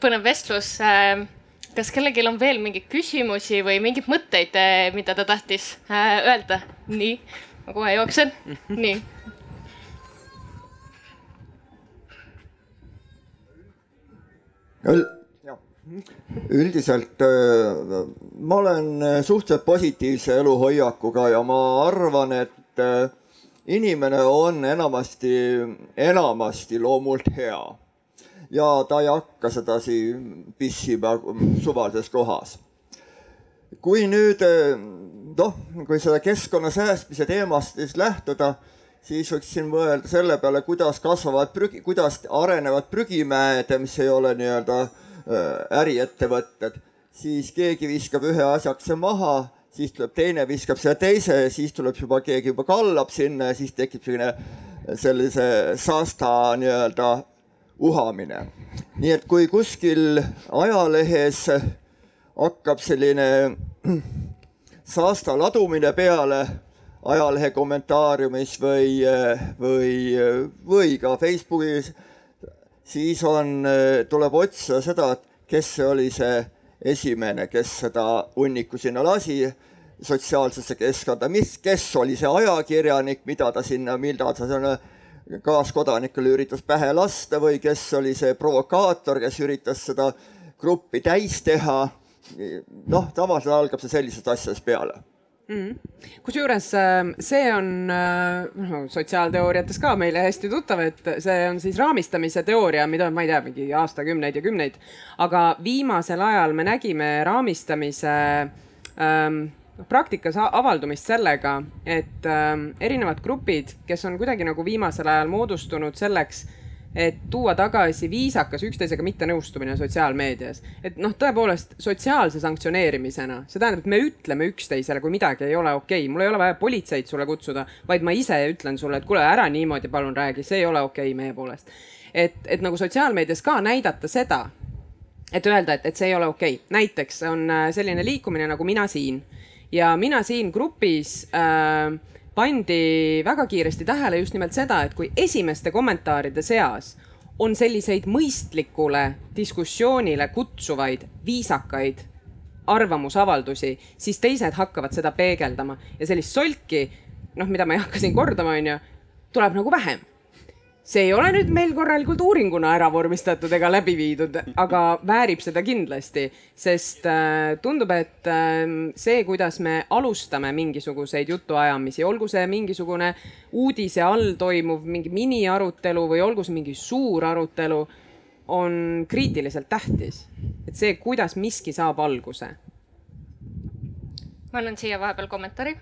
põnev vestlus. Äh, kas kellelgi on veel mingeid küsimusi või mingeid mõtteid, mida ta tahtis öelda? nii, ma kohe jooksen -hmm. nii üldiselt ma olen suhteliselt positiivse eluhoiakuga ja ma arvan, et inimene on enamasti, enamasti loomult hea. ja ta ei hakka sedasi pissima suvalises kohas. kui nüüd noh, kui seda keskkonna säästmise teemast siis lähtuda, siis võiksin mõelda selle peale, kuidas kasvavad prügi, kuidas arenevad prügimäed, mis ei ole nii-öelda Äh, äriettevõtted, siis keegi viskab ühe asjakese maha, siis tuleb teine, viskab selle teise, siis tuleb juba keegi juba kallab sinna ja siis tekib selline sellise saasta nii-öelda uhamine. nii et kui kuskil ajalehes hakkab selline saasta ladumine peale ajalehe kommentaariumis või, või, või ka Facebookis siis on, äh, tuleb otsida seda, kes see oli see esimene, kes seda hunniku sinna lasi sotsiaalsesse keskkonda, mis, kes oli see ajakirjanik, mida ta sinna, millal ta sinna kaaskodanikele üritas pähe lasta või kes oli see provokaator, kes üritas seda gruppi täis teha. noh, tavaliselt algab see sellistest asjadest peale mm.. kusjuures ähm, see on noh, sotsiaalteooriates ka meile hästi tuttav, et see on siis raamistamise teooria, mida ma ei tea, mingi aastakümneid ja kümneid. aga viimasel ajal me nägime raamistamise ähm, praktikas avaldumist sellega, et ähm, erinevad grupid, kes on kuidagi nagu viimasel ajal moodustunud selleks et tuua tagasi viisakas üksteisega mittenõustumine sotsiaalmeedias. et noh, tõepoolest sotsiaalse sanktsioneerimisena, see tähendab, et me ütleme üksteisele, kui midagi ei ole okei okay., mul ei ole vaja politseid sulle kutsuda, vaid ma ise ütlen sulle, et kuule, ära niimoodi palun räägi, see ei ole okei okay meie poolest. et, et nagu sotsiaalmeedias ka näidata seda, et öelda, et, et see ei ole okei okay., näiteks on äh, selline liikumine nagu Mina siin ja Mina siin grupis äh, pandi väga kiiresti tähele just nimelt seda, et kui esimeste kommentaaride seas on selliseid mõistlikule diskussioonile kutsuvaid, viisakaid arvamusavaldusi, siis teised hakkavad seda peegeldama. Ja sellist solki, noh, mida ma ei hakka siin kordama, onju, tuleb nagu vähem see ei ole nüüd meil korralikult uuringuna ära vormistatud ega läbi viidud, aga väärib seda kindlasti, sest äh, tundub, et äh, see, kuidas me alustame mingisuguseid jutuajamisi, olgu see mingisugune uudise all toimuv mingi miniarutelu või olgu see mingi suur arutelu, on kriitiliselt tähtis. et see, kuidas miski saab alguse. ma annan siia vahepeal kommentaari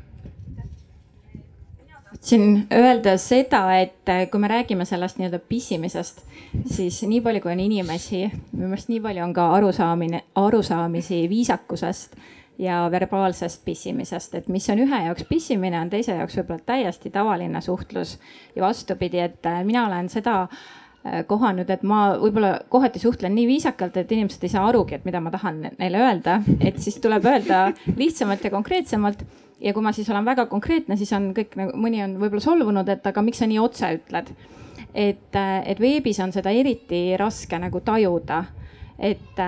tahtsin öelda seda, et äh, kui me räägime sellest nii-öelda pissimisest, siis nii palju, kui on inimesi, minu meelest nii palju on ka arusaamine, arusaamisi viisakusest ja verbaalsest pissimisest, et mis on ühe jaoks pissimine, on teise jaoks võib-olla täiesti tavaline suhtlus. ja vastupidi, et äh, mina olen seda äh, kohanud, et ma võib-olla kohati suhtlen nii viisakalt, et inimesed ei saa arugi, et mida ma tahan neile öelda, et siis tuleb öelda lihtsamalt ja konkreetsemalt ja kui ma siis olen väga konkreetne, siis on kõik nagu mõni on võib-olla solvunud, et aga miks sa nii otse ütled. et, et veebis on seda eriti raske nagu tajuda. et,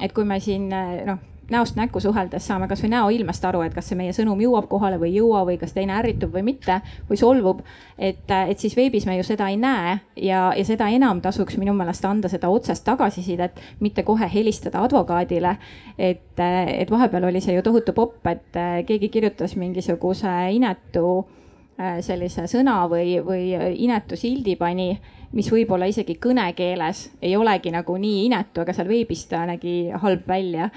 et kui me siin noh näost näkku suheldes saame kasvõi näoilmest aru, et kas see meie sõnum jõuab kohale või ei jõua või kas teine ärritub või mitte või solvub. et, et siis veebis me ju seda ei näe ja, ja seda enam tasuks minu meelest anda seda otsest tagasisidet, mitte kohe helistada advokaadile. et, et vahepeal oli see ju tohutu popp, et keegi kirjutas mingisuguse inetu äh, sellise sõna või, või inetu sildi pani mis võib-olla isegi kõnekeeles ei olegi nagu nii inetu, aga seal veebis ta nägi halb välja.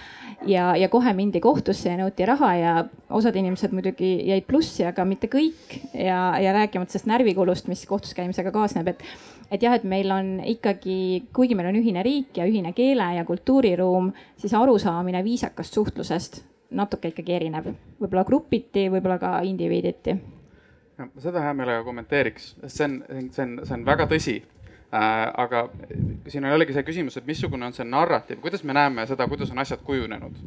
ja, ja kohe mindi kohtusse ja nõuti raha ja osad inimesed muidugi jäid plussi, aga mitte kõik. Ja, ja rääkimata sellest närvikulust, mis kohtus käimisega kaasneb, et et jah, et meil on ikkagi, kuigi meil on ühine riik ja ühine keele ja kultuuriruum, siis arusaamine viisakast suhtlusest natuke ikkagi erineb, võib-olla grupiti, võib-olla ka indiviiditi ma seda hea meelega kommenteeriks, sest see on, see on, see on väga tõsi äh,. aga siin on jällegi see küsimus, et missugune on see narratiiv, kuidas me näeme seda, kuidas on asjad kujunenud.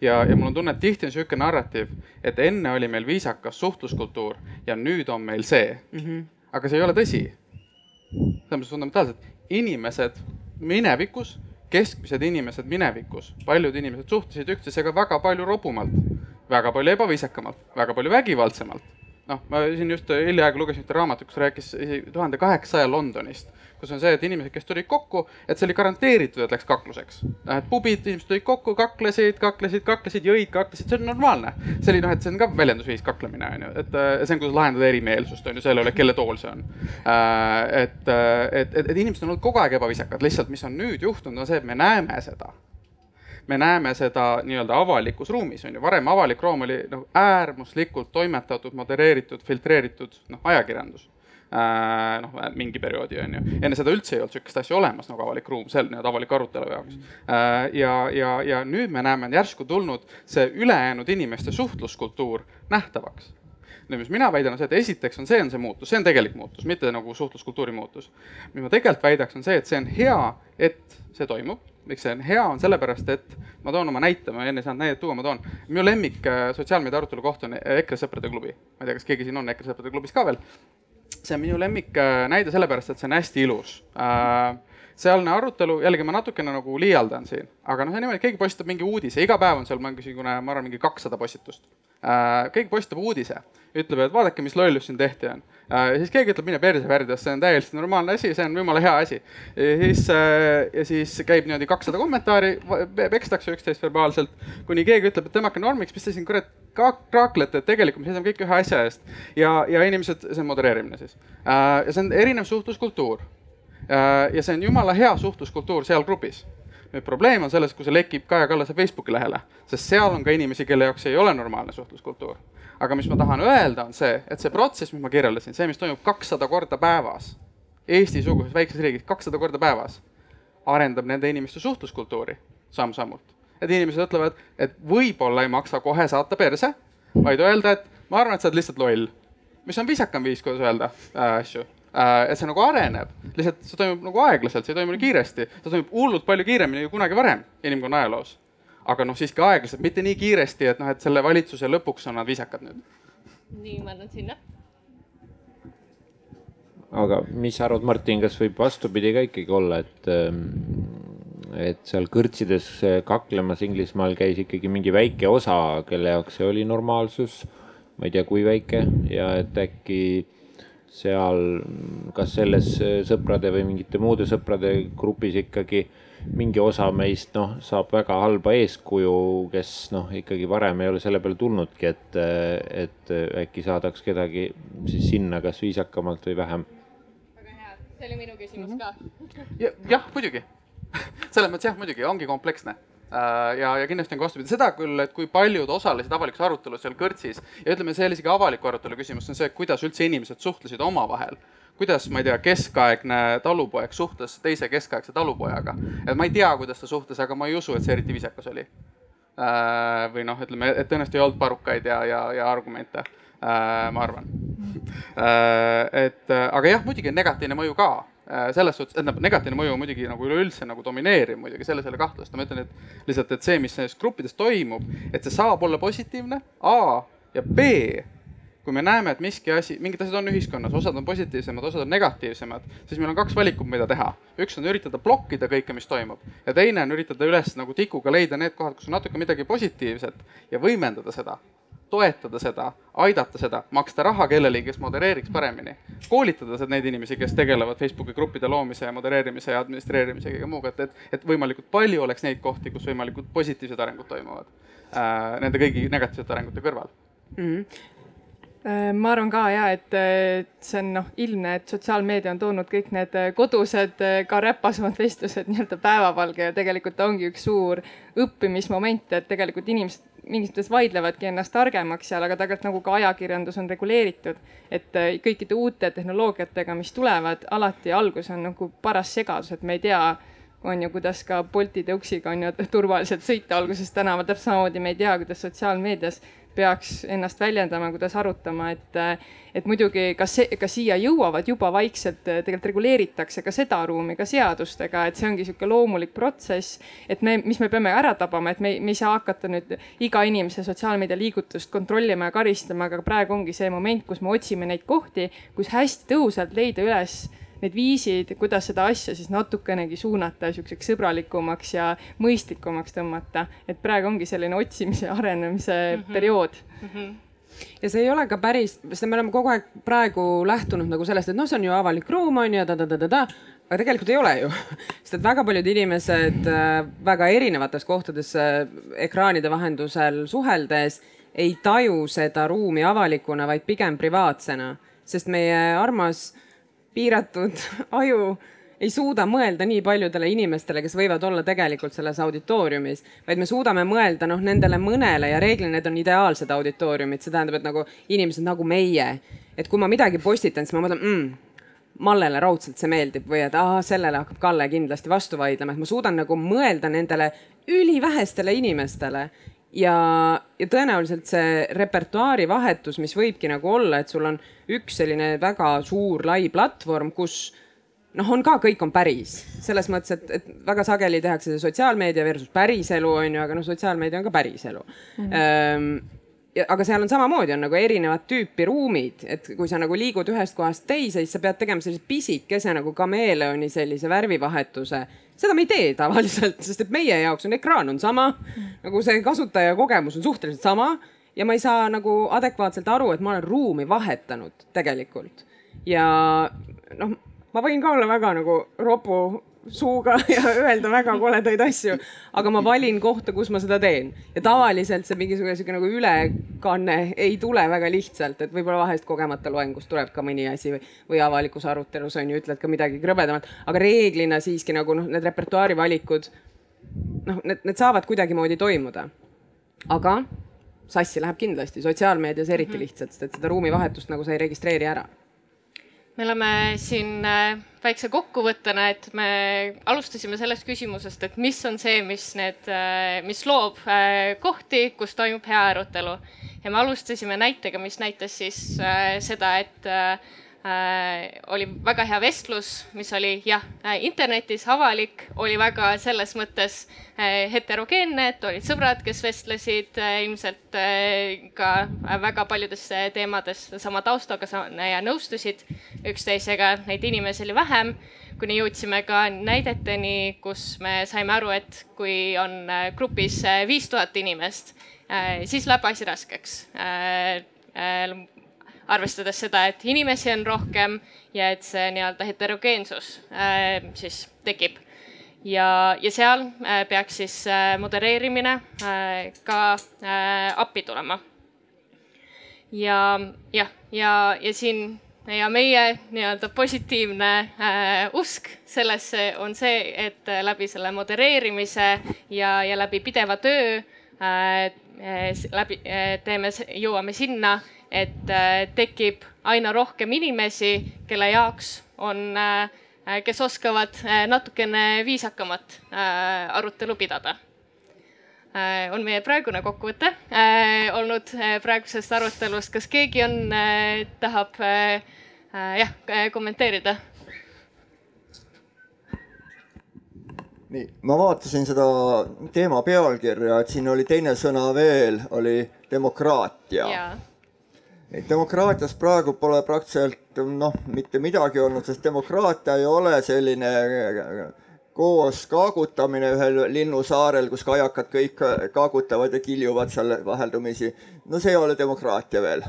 ja, ja mul on tunne, et tihti on niisugune narratiiv, et enne oli meil viisakas suhtluskultuur ja nüüd on meil see mm. -hmm. aga see ei ole tõsi. selles mõttes fundamentaalselt, inimesed minevikus keskmised inimesed minevikus, paljud inimesed suhtlesid üksteisega väga palju robumalt, väga palju ebaviisakamalt, väga palju vägivaldsemalt noh, ma siin just hiljaaegu lugesin ühte raamatut, kus rääkis tuhande kaheksasaja Londonist, kus on see, et inimesed, kes tulid kokku, et see oli garanteeritud, et läks kakluseks. noh, et pubid, inimesed tulid kokku, kaklesid, kaklesid, kaklesid, jõid, kaklesid, see on normaalne. see oli noh, et see on ka väljendusviis, kaklemine on ju, et see on, kuidas lahendada erimeelsust on ju selle üle, kelle tool see on. Äh, et, et, et, et inimesed on olnud kogu aeg ebaviisakad, lihtsalt mis on nüüd juhtunud, on see, et me näeme seda me näeme seda nii-öelda avalikus ruumis, on ju, varem avalik ruum oli noh, äärmuslikult toimetatud, modereeritud, filtreeritud noh, ajakirjandus äh,. noh, mingi perioodi on ju, enne seda üldse ei olnud sihukest asja olemas nagu avalik ruum, see nii-öelda avaliku arutelu jaoks äh,. ja, ja, ja nüüd me näeme, on järsku tulnud see ülejäänud inimeste suhtluskultuur nähtavaks nüüd, mis mina väidan, on see, et esiteks on see, on see muutus, see on tegelik muutus, mitte nagu suhtluskultuuri muutus. mis ma tegelikult väidaks, on see, et see on hea, et see toimub miks see on hea, on sellepärast, et ma toon oma näite, ma enne ei saanud näidet tuua, ma toon. minu lemmik äh, sotsiaalmeedia arutelu koht on EKRE sõprade klubi. ma ei tea, kas keegi siin on EKRE sõprade klubis ka veel. see on minu lemmik äh, näide sellepärast, et see on hästi ilus äh, sealne arutelu, jällegi ma natukene nagu liialdan siin, aga noh, niimoodi, keegi postitab mingi uudise, iga päev on seal mingisugune, ma arvan, mingi kakssada postitust äh,. keegi postitab uudise, ütleb, et vaadake, mis lollus siin tehti on äh,. siis keegi ütleb, mine perse värdjas, see on täiesti normaalne asi, see on jumala hea asi. siis äh,, ja siis käib niimoodi kakssada kommentaari, pekstakse üksteist verbaalselt, kuni keegi ütleb, et tõmmake normiks, mis te siin kurat kraaklete, et tegelikult me seisame kõik ühe asja eest. ja, ja inimesed, see on modereerimine siis ja see on erinev suhtluskultuur ja see on jumala hea suhtluskultuur seal grupis. nüüd probleem on selles, kui see lekib Kaja Kallase Facebooki lehele, sest seal on ka inimesi, kelle jaoks ei ole normaalne suhtluskultuur. aga mis ma tahan öelda, on see, et see protsess, mis ma kirjeldasin, see, mis toimub kakssada korda päevas, Eesti-suguses väikses riigis kakssada korda päevas, arendab nende inimeste suhtluskultuuri samm-sammult. et inimesed ütlevad, et võib-olla ei maksa kohe saata perse, vaid öelda, et ma arvan, et sa oled lihtsalt loll. mis on viisakam viis, kuidas öelda äh, asju Äh, et see nagu areneb, lihtsalt see toimub nagu aeglaselt, see ei toimu nii kiiresti, see toimub hullult palju kiiremini kui kunagi varem inimkonna ajaloos. aga noh, siiski aeglaselt, mitte nii kiiresti, et noh, et selle valitsuse lõpuks on nad viisakad nüüd. nii, ma annan sinna. aga mis sa arvad, Martin, kas võib vastupidi ka ikkagi olla, et ähm, et seal kõrtsides kaklemas Inglismaal käis ikkagi mingi väike osa, kelle jaoks see oli normaalsus. ma ei tea, kui väike ja et äkki seal, kas selles sõprade või mingite muude sõprade grupis ikkagi mingi osa meist noh, saab väga halba eeskuju, kes noh, ikkagi varem ei ole selle peale tulnudki, et, et äkki saadaks kedagi siis sinna, kas viisakamalt või vähem. väga hea, see oli minu küsimus mm -hmm. ka ja,. jah, muidugi selles mõttes jah, muidugi ongi kompleksne Äh, ja, ja kindlasti on ka vastupidi, seda küll, et kui paljud osalesid avalikus arutelus seal kõrtsis ja ütleme, see oli isegi avaliku arutelu küsimus, on see, kuidas üldse inimesed suhtlesid omavahel. kuidas, ma ei tea, keskaegne talupoeg suhtles teise keskaegse talupojaga. et ma ei tea, kuidas ta suhtles, aga ma ei usu, et see eriti viisakas oli või noh, ütleme, et tõenäoliselt ei olnud parukaid ja, ja, ja argumente, ma arvan. et aga jah, muidugi on negatiivne mõju ka selles suhtes, tähendab negatiivne mõju muidugi nagu üleüldse nagu domineeriv muidugi, selles ei ole kahtlust, ma ütlen, et lihtsalt, et see, mis nendes gruppides toimub, et see saab olla positiivne, A ja B. Kui me näeme, et miski asi, mingid asjad on ühiskonnas, osad on positiivsemad, osad on negatiivsemad, siis meil on kaks valikut, mida teha. üks on üritada blokkida kõike, mis toimub ja teine on üritada üles nagu tikuga leida need kohad, kus on natuke midagi positiivset ja võimendada seda, toetada seda, aidata seda, maksta raha kellelegi, kes modereeriks paremini. koolitada neid inimesi, kes tegelevad Facebooki gruppide loomise ja modereerimise ja administreerimise ja kõige muuga, et, et, et võimalikult palju oleks neid kohti, kus võimalikult positiivsed arengud toimuvad äh, nende kõigi negatiivsete arengute kõrval mm. -hmm ma arvan ka ja, et see on noh, ilmne, et sotsiaalmeedia on toonud kõik need äh, kodused, äh, ka räpasemad vestlused nii-öelda päevavalge ja tegelikult ongi üks suur õppimismoment, et tegelikult inimesed mingis mõttes vaidlevadki ennast targemaks seal, aga tegelikult nagu ka ajakirjandus on reguleeritud. et kõikide uute tehnoloogiatega, mis tulevad, alati algus on nagu paras segadus, et me ei tea on ju, kuidas ka Bolti tõuksiga on ju turvaliselt sõita algusest tänaval, täpselt samamoodi me ei tea, kuidas sotsiaalmeedias peaks ennast väljendama, kuidas arutama, et, et muidugi ka see, ka siia jõuavad juba vaikselt, tegelikult reguleeritakse ka seda ruumi ka seadustega, et see ongi niisugune loomulik protsess. et me, mis me peame ära tabama, et me, me ei saa hakata nüüd iga inimese sotsiaalmeedia liigutust kontrollima ja karistama, aga praegu ongi see moment, kus me otsime neid kohti, kus hästi tõhusalt leida üles need viisid, kuidas seda asja siis natukenegi suunata siukseks sõbralikumaks ja mõistlikumaks tõmmata. et praegu ongi selline otsimise ja arenemise mm -hmm. periood mm. -hmm ja see ei ole ka päris, sest me oleme kogu aeg praegu lähtunud nagu sellest, et noh, see on ju avalik ruum on ju ta-ta-ta-ta-ta. aga tegelikult ei ole ju, sest et väga paljud inimesed äh, väga erinevates kohtades äh, ekraanide vahendusel suheldes ei taju seda ruumi avalikuna, vaid pigem privaatsena, sest meie armas piiratud aju ei suuda mõelda nii paljudele inimestele, kes võivad olla tegelikult selles auditooriumis, vaid me suudame mõelda noh, nendele mõnele ja reeglina need on ideaalsed auditooriumid, see tähendab, et nagu inimesed nagu meie. et kui ma midagi postitan, siis ma mõtlen mm,, Mallele raudselt see meeldib või et aa, sellele hakkab Kalle kindlasti vastu vaidlema, et ma suudan nagu mõelda nendele ülivähestele inimestele ja, ja tõenäoliselt see repertuaari vahetus, mis võibki nagu olla, et sul on üks selline väga suur lai platvorm, kus noh, on ka, kõik on päris selles mõttes, et, et väga sageli tehakse see sotsiaalmeedia versus päriselu on ju, aga noh, sotsiaalmeedia on ka päriselu mm. -hmm ja, aga seal on samamoodi, on nagu erinevat tüüpi ruumid, et kui sa nagu liigud ühest kohast teise, siis sa pead tegema sellise pisikese nagu kameeleoni sellise värvivahetuse. seda me ei tee tavaliselt, sest et meie jaoks on ekraan on sama nagu see kasutaja kogemus on suhteliselt sama ja ma ei saa nagu adekvaatselt aru, et ma olen ruumi vahetanud tegelikult. ja noh, ma võin ka olla väga nagu ropu suuga ja öelda väga koledaid asju, aga ma valin kohta, kus ma seda teen. ja tavaliselt see mingisugune sihuke nagu ülekanne ei tule väga lihtsalt, et võib-olla vahest kogemata loengust tuleb ka mõni asi või, või avalikus arutelus on ju, ütled ka midagi krõbedamat, aga reeglina siiski nagu noh, need repertuaari valikud, noh, need, need saavad kuidagimoodi toimuda. aga sassi läheb kindlasti, sotsiaalmeedias eriti -hmm. lihtsalt, sest et seda ruumivahetust nagu sa ei registreeri ära me oleme siin äh, väikse kokkuvõttena, et me alustasime sellest küsimusest, et mis on see, mis need, äh, mis loob äh, kohti, kus toimub hea arutelu. ja me alustasime näitega, mis näitas siis seda, et oli väga hea vestlus, mis oli jah äh,, internetis avalik, oli väga selles mõttes äh, heterogeenne, et olid sõbrad, kes vestlesid äh, ilmselt äh, ka väga paljudes teemades sama taustaga ja nõustusid üksteisega, neid inimesi oli vähem. Kuni jõudsime ka näideteni, kus me saime aru, et kui on äh, grupis äh, viis tuhat inimest, äh, siis läheb asi raskeks arvestades seda, et inimesi on rohkem ja et see nii-öelda heterogeensus äh, siis tekib. ja, ja seal äh, peaks siis äh, modereerimine äh, ka äh, appi tulema. ja jah, ja, ja siin ja meie nii-öelda positiivne äh, usk sellesse on see, et äh, läbi selle modereerimise ja, ja läbi pideva töö äh, läbi äh, teeme, jõuame sinna et äh, tekib aina rohkem inimesi, kelle jaoks on, äh, kes oskavad äh, natukene viisakamat arutelu pidada. äh, on meie praegune kokkuvõte olnud praegusest arutelust. kas keegi on, tahab jah, kommenteerida? nii, ma vaatasin seda teema pealkirja, et siin oli teine sõna veel, oli demokraatia. Demokraatias praegu pole praktiliselt noh, mitte midagi olnud, sest demokraatia ei ole selline koos kaagutamine ühel linnusaarel, kus kajakad kõik kaagutavad ja kiljuvad seal vaheldumisi. no see ei ole demokraatia veel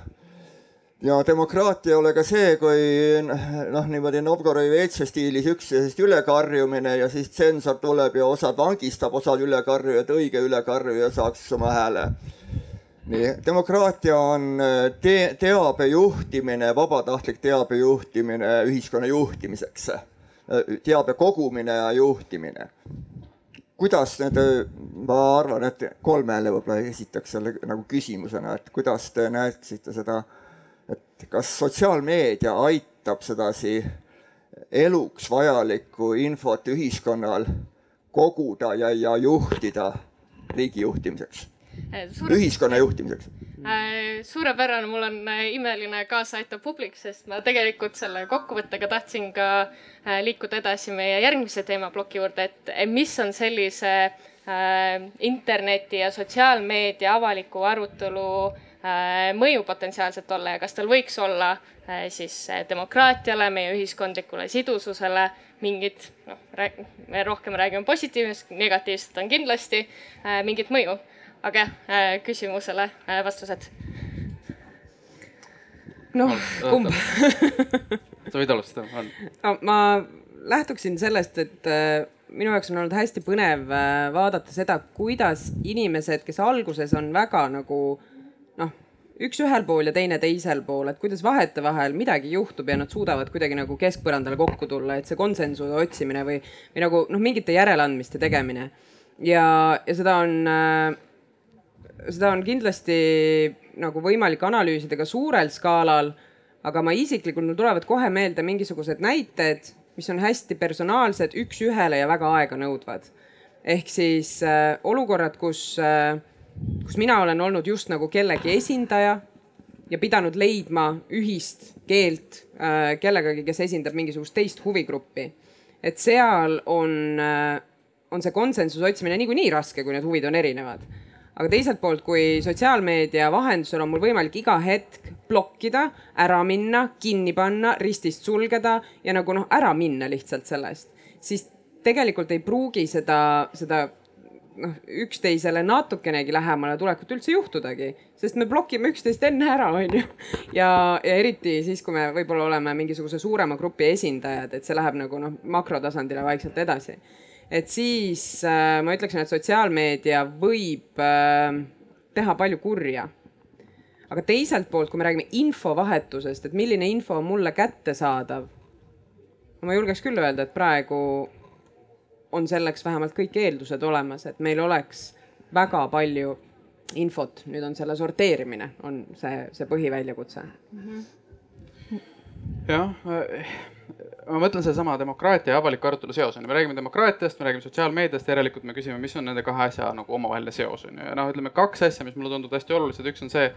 ja demokraatia ei ole ka see, kui noh, niimoodi Novgorodi-Veitse stiilis üksteisest ülekarjumine ja siis tsensor tuleb ja osad vangistab, osad ülekarjujad, õige ülekarjuja saaks oma hääle. Nii, demokraatia on te teabe juhtimine, vabatahtlik teabe juhtimine ühiskonna juhtimiseks. teabe kogumine ja juhtimine. kuidas need, ma arvan, et kolmele võib-olla esitaks selle nagu küsimusena, et kuidas te näeksite seda et kas sotsiaalmeedia aitab sedasi eluks vajalikku infot ühiskonnal koguda ja, ja juhtida riigi juhtimiseks Suure..., ühiskonna juhtimiseks? Äh, suurepärane, mul on äh, imeline kaasaaitav publik, sest ma tegelikult selle kokkuvõttega tahtsin ka äh, liikuda edasi meie järgmise teemaploki juurde, et mis on sellise interneti ja sotsiaalmeedia avaliku arutelu äh, Äh, mõju potentsiaalselt olla ja kas tal võiks olla äh, siis äh, demokraatiale, meie ühiskondlikule sidususele mingit, noh, me rohkem räägime positiivsest, negatiivset on kindlasti mingit mõju. Aga jah, küsimusele vastused. noh, kumb sa võid alustada, on no,. ma lähtuksin sellest, et minu jaoks on olnud hästi põnev vaadata seda, kuidas inimesed, kes alguses on väga nagu noh, üks ühel pool ja teine teisel pool, et kuidas vahetevahel midagi juhtub ja nad suudavad kuidagi nagu keskpõrandale kokku tulla, et see konsensuse otsimine või, või nagu noh, mingite järeleandmiste tegemine. ja, ja seda on äh,, seda on kindlasti nagu võimalik analüüsida ka suurel skaalal. aga ma isiklikult, mul tulevad kohe meelde mingisugused näited, mis on hästi personaalsed, üks-ühele ja väga aeganõudvad. ehk siis äh, olukorrad, kus äh, kus mina olen olnud just nagu kellegi esindaja ja pidanud leidma ühist keelt äh, kellegagi, kes esindab mingisugust teist huvigruppi. et seal on äh,, on see konsensuse otsimine niikuinii raske, kui need huvid on erinevad. Aga teiselt poolt, kui sotsiaalmeedia vahendusel on mul võimalik iga hetk blokkida, ära minna, kinni panna, ristist sulgeda ja nagu noh, ära minna lihtsalt sellest, siis tegelikult ei pruugi seda, seda noh, üksteisele natukenegi lähemale tulekut üldse juhtudagi, sest me blokime üksteist enne ära, onju. ja, ja eriti siis, kui me võib-olla oleme mingisuguse suurema grupi esindajad, et see läheb nagu noh, makrotasandile vaikselt edasi. Et siis äh, ma ütleksin, et sotsiaalmeedia võib äh, teha palju kurja. aga teiselt poolt, kui me räägime infovahetusest, et milline info on mulle kättesaadav, ma julgeks küll öelda, et praegu on selleks vähemalt kõik eeldused olemas, et meil oleks väga palju infot, nüüd on selle sorteerimine, on see, see põhiväljakutse mm. -hmm. jah, ma mõtlen sedasama demokraatia ja avaliku arutelu seos on ju, me räägime demokraatiast, me räägime sotsiaalmeediast, järelikult me küsime, mis on nende kahe asja nagu omavaheline seos on ju, ja noh, ütleme kaks asja, mis mulle tunduvad hästi olulised, üks on see,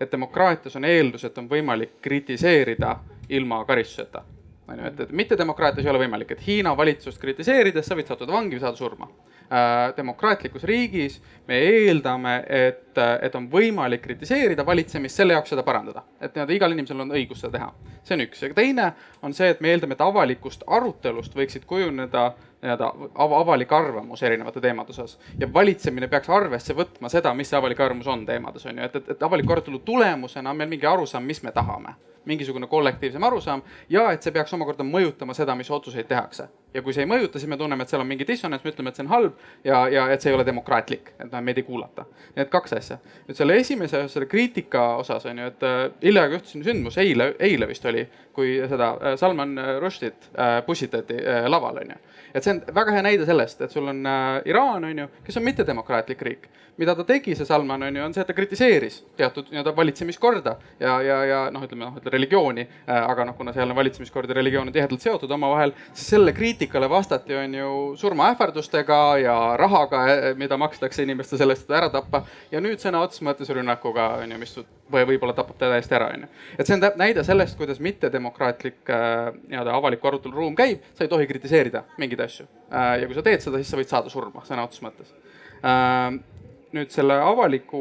et demokraatias on eeldus, et on võimalik kritiseerida ilma karistuseta. On ju, et, et mittedemokraatias ei ole võimalik, et Hiina valitsust kritiseerides sa võid sattuda vangi või saada surma. Demokraatlikus riigis me eeldame, et, et on võimalik kritiseerida valitsemist selle jaoks seda parandada, et nii-öelda igal inimesel on õigus seda teha. see on üks. Ja teine on see, et me eeldame, et avalikust arutelust võiksid kujuneda nii-öelda av avalik arvamus erinevate teemade osas. Ja valitsemine peaks arvesse võtma seda, mis see avalik arvamus on teemades on ju, et, et, et avaliku arutelu tulemusena on meil mingi arusaam, mis me tahame. Mingisugune kollektiivsem arusaam. Ja et see peaks omakorda mõjutama seda, mis otsuseid tehakse. Ja kui see ei mõjuta, siis me tunneme, et seal on mingi dissonants, me ütleme, et see on halb ja, ja et see ei ole demokraatlik, et noh, meid ei kuulata. Need kaks asja. nüüd selle esimese, selle kriitika osas on ju, et äh, hiljaaegu juhtus sündmus, eile, eile vist oli, kui seda äh, Salman Rushdi't äh, pussitati äh, laval on ju. et see on väga hea näide sellest, et sul on äh, Iraan on ju, kes on mittedemokraatlik riik mida ta tegi, see Salman on ju, on see, et ta kritiseeris teatud nii-öelda valitsemiskorda ja, ja, ja noh, ütleme noh, religiooni. Äh, aga noh, kuna seal on valitsemiskord ja religioon on tihedalt seotud omavahel, siis selle kriitika kriitikale vastati, on ju surmaähvardustega ja rahaga, mida makstakse inimestele selle eest, et ära tappa. ja nüüd sõna otseses mõttes rünnakuga on ju, mis või võib-olla tapab ta täiesti ära, on ju. et see on näide sellest, kuidas mittedemokraatlik äh, nii-öelda avaliku arutelu ruum käib, sa ei tohi kritiseerida mingeid asju äh,. ja kui sa teed seda, siis sa võid saada surma sõna otseses mõttes nüüd selle avaliku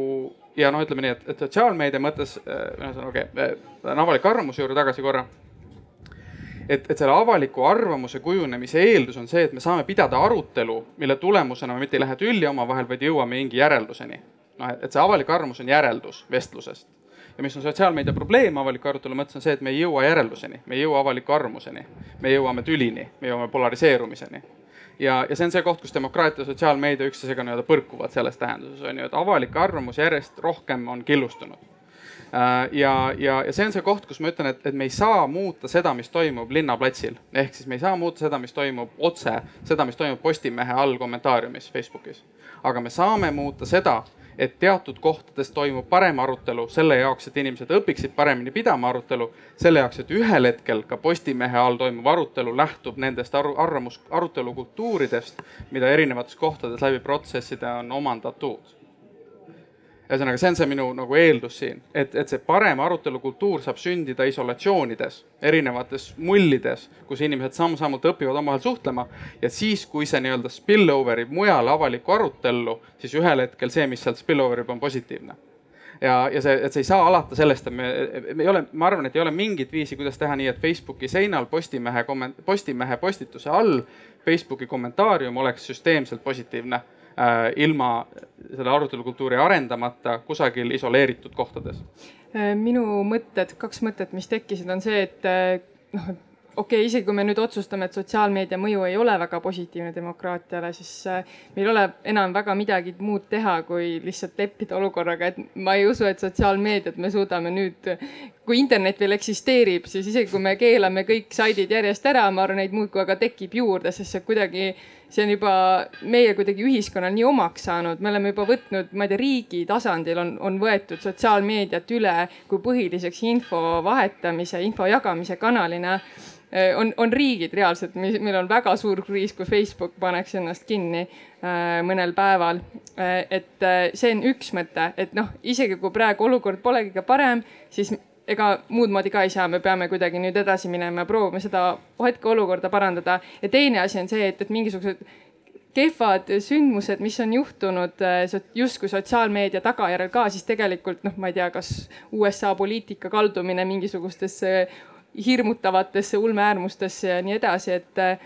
ja noh, ütleme nii, et, et sotsiaalmeedia mõttes, ühesõnaga okay,, lähen avaliku arvamuse juurde tagasi korra et, et selle avaliku arvamuse kujunemise eeldus on see, et me saame pidada arutelu, mille tulemusena me mitte ei lähe tülli omavahel, vaid jõuame mingi järelduseni. noh, et see avalik arvamus on järeldus vestlusest. ja mis on sotsiaalmeedia probleem avaliku arutelu mõttes, on see, et me ei jõua järelduseni, me ei jõua avaliku arvamuseni, me jõuame tülini, me jõuame polariseerumiseni ja, ja see on see koht, kus demokraatia ja sotsiaalmeedia üksteisega nii-öelda põrkuvad selles tähenduses on ju, et avalik arvamus järjest rohkem on killustunud ja, ja, ja see on see koht, kus ma ütlen, et, et me ei saa muuta seda, mis toimub linnaplatsil. ehk siis me ei saa muuta seda, mis toimub otse, seda, mis toimub Postimehe all kommentaariumis Facebookis. aga me saame muuta seda, et teatud kohtades toimub parem arutelu selle jaoks, et inimesed õpiksid paremini pidama arutelu. selle jaoks, et ühel hetkel ka Postimehe all toimuv arutelu lähtub nendest aru, arvamus, arutelukultuuridest, mida erinevates kohtades läbi protsesside on omandatud ühesõnaga, see on see minu nagu eeldus siin, et, et see parem arutelukultuur saab sündida isolatsioonides, erinevates mullides, kus inimesed samm-sammult õpivad omavahel suhtlema. ja siis, kui see nii-öelda spill over ib mujale avalikku arutellu, siis ühel hetkel see, mis sealt spill over ib, on positiivne ja, ja see, et see ei saa alata sellest, et me, me ei ole, ma arvan, et ei ole mingit viisi, kuidas teha nii, et Facebooki seinal Postimehe komment-, Postimehe postituse all Facebooki kommentaarium oleks süsteemselt positiivne ilma selle arutelukultuuri arendamata kusagil isoleeritud kohtades? Äh, minu mõtted, kaks mõtet, mis tekkisid, on see, et äh, noh, okei okay,, isegi kui me nüüd otsustame, et sotsiaalmeedia mõju ei ole väga positiivne demokraatiale, siis äh, meil ei ole enam väga midagi muud teha, kui lihtsalt leppida olukorraga, et ma ei usu, et sotsiaalmeediat me suudame nüüd, kui internet veel eksisteerib, siis isegi kui me keelame kõik saidid järjest ära, ma arvan, neid muudkui aga tekib juurde, sest see kuidagi, see on juba meie kuidagi ühiskonnal nii omaks saanud, me oleme juba võtnud, ma ei tea, riigi tasandil on, on võetud sotsiaalmeediat üle kui põhiliseks info vahetamise, info jagamise kanalina Äh, on, on riigid reaalselt, meil on väga suur kriis, kui Facebook paneks ennast kinni äh, mõnel päeval. Äh, et see on üks mõte, et noh, isegi kui praegu olukord polegi ka parem, siis ega muud moodi ka ei saa, me peame kuidagi nüüd edasi minema ja proovima seda hetkeolukorda parandada. ja teine asi on see, et, et mingisugused kehvad sündmused, mis on juhtunud justkui sotsiaalmeedia tagajärjel ka, siis tegelikult noh, ma ei tea, kas USA poliitika kaldumine mingisugustesse hirmutavatesse ulmeäärmustesse ja nii edasi, et äh,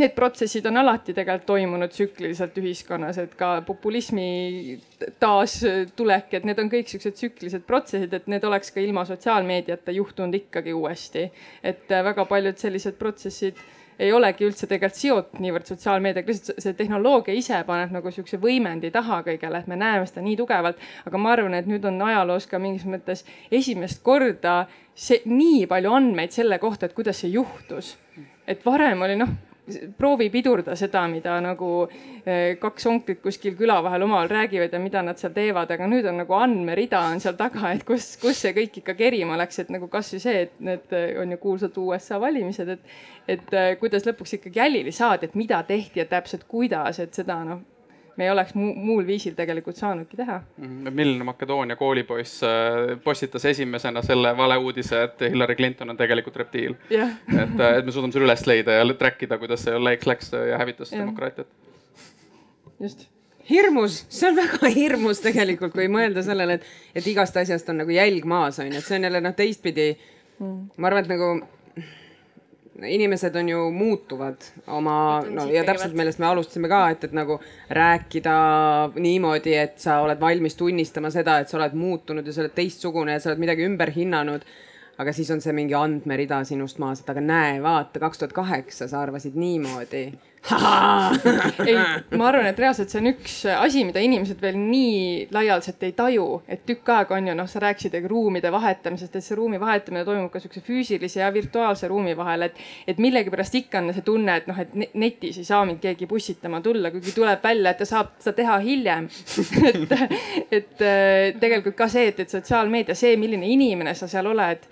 need protsessid on alati tegelikult toimunud tsükliliselt ühiskonnas, et ka populismi taastulek, et need on kõik siuksed tsüklilised protsessid, et need oleks ka ilma sotsiaalmeediata juhtunud ikkagi uuesti. et äh, väga paljud sellised protsessid ei olegi üldse tegelikult seotud niivõrd sotsiaalmeediaga, lihtsalt see tehnoloogia ise paneb nagu sihukese võimendi taha kõigele, et me näeme seda nii tugevalt. aga ma arvan, et nüüd on ajaloos ka mingis mõttes esimest korda see nii palju andmeid selle kohta, et kuidas see juhtus. et varem oli noh, proovi pidurda seda, mida nagu eh, kaks onklit kuskil küla vahel omavahel räägivad ja mida nad seal teevad, aga nüüd on nagu andmerida on seal taga, et kus, kus see kõik ikka kerima läks, et nagu kasvõi see, et need eh, on ju kuulsad USA valimised, et, et eh, kuidas lõpuks ikkagi jälile saadi, et mida tehti ja täpselt kuidas, et seda noh me ei oleks mu muul viisil tegelikult saanudki teha. -hmm. milline Makedoonia koolipoiss äh, postitas esimesena selle valeuudise, et Hillary Clinton on tegelikult reptiil yeah. et, äh, et me suudame selle üles leida ja track ida, kuidas see läks, läks ja hävitas yeah. demokraatiat. just hirmus, see on väga hirmus tegelikult, kui mõelda sellele, et, et igast asjast on nagu jälg maas, on ju, et see on jälle noh, teistpidi mm.. ma arvan, et nagu inimesed on ju muutuvad oma, no ja täpselt millest me alustasime ka, et, et nagu rääkida niimoodi, et sa oled valmis tunnistama seda, et sa oled muutunud ja sa oled teistsugune ja sa oled midagi ümber hinnanud. aga siis on see mingi andmerida sinust maas, et aga näe, vaata, kaks tuhat kaheksa sa arvasid niimoodi ei, ma arvan, et reaalselt see on üks asi, mida inimesed veel nii laialdaselt ei taju, et tükk aega on ju noh, sa rääkisid ruumide vahetamisest, et see ruumi vahetamine toimub ka siukse füüsilise ja virtuaalse ruumi vahel, et, et millegipärast ikka on see tunne, et noh, et netis ei saa mind keegi pussitama tulla, kuigi tuleb välja, et ta saab seda teha hiljem. Et, et äh, tegelikult ka see, et, et sotsiaalmeedia, see, milline inimene sa seal oled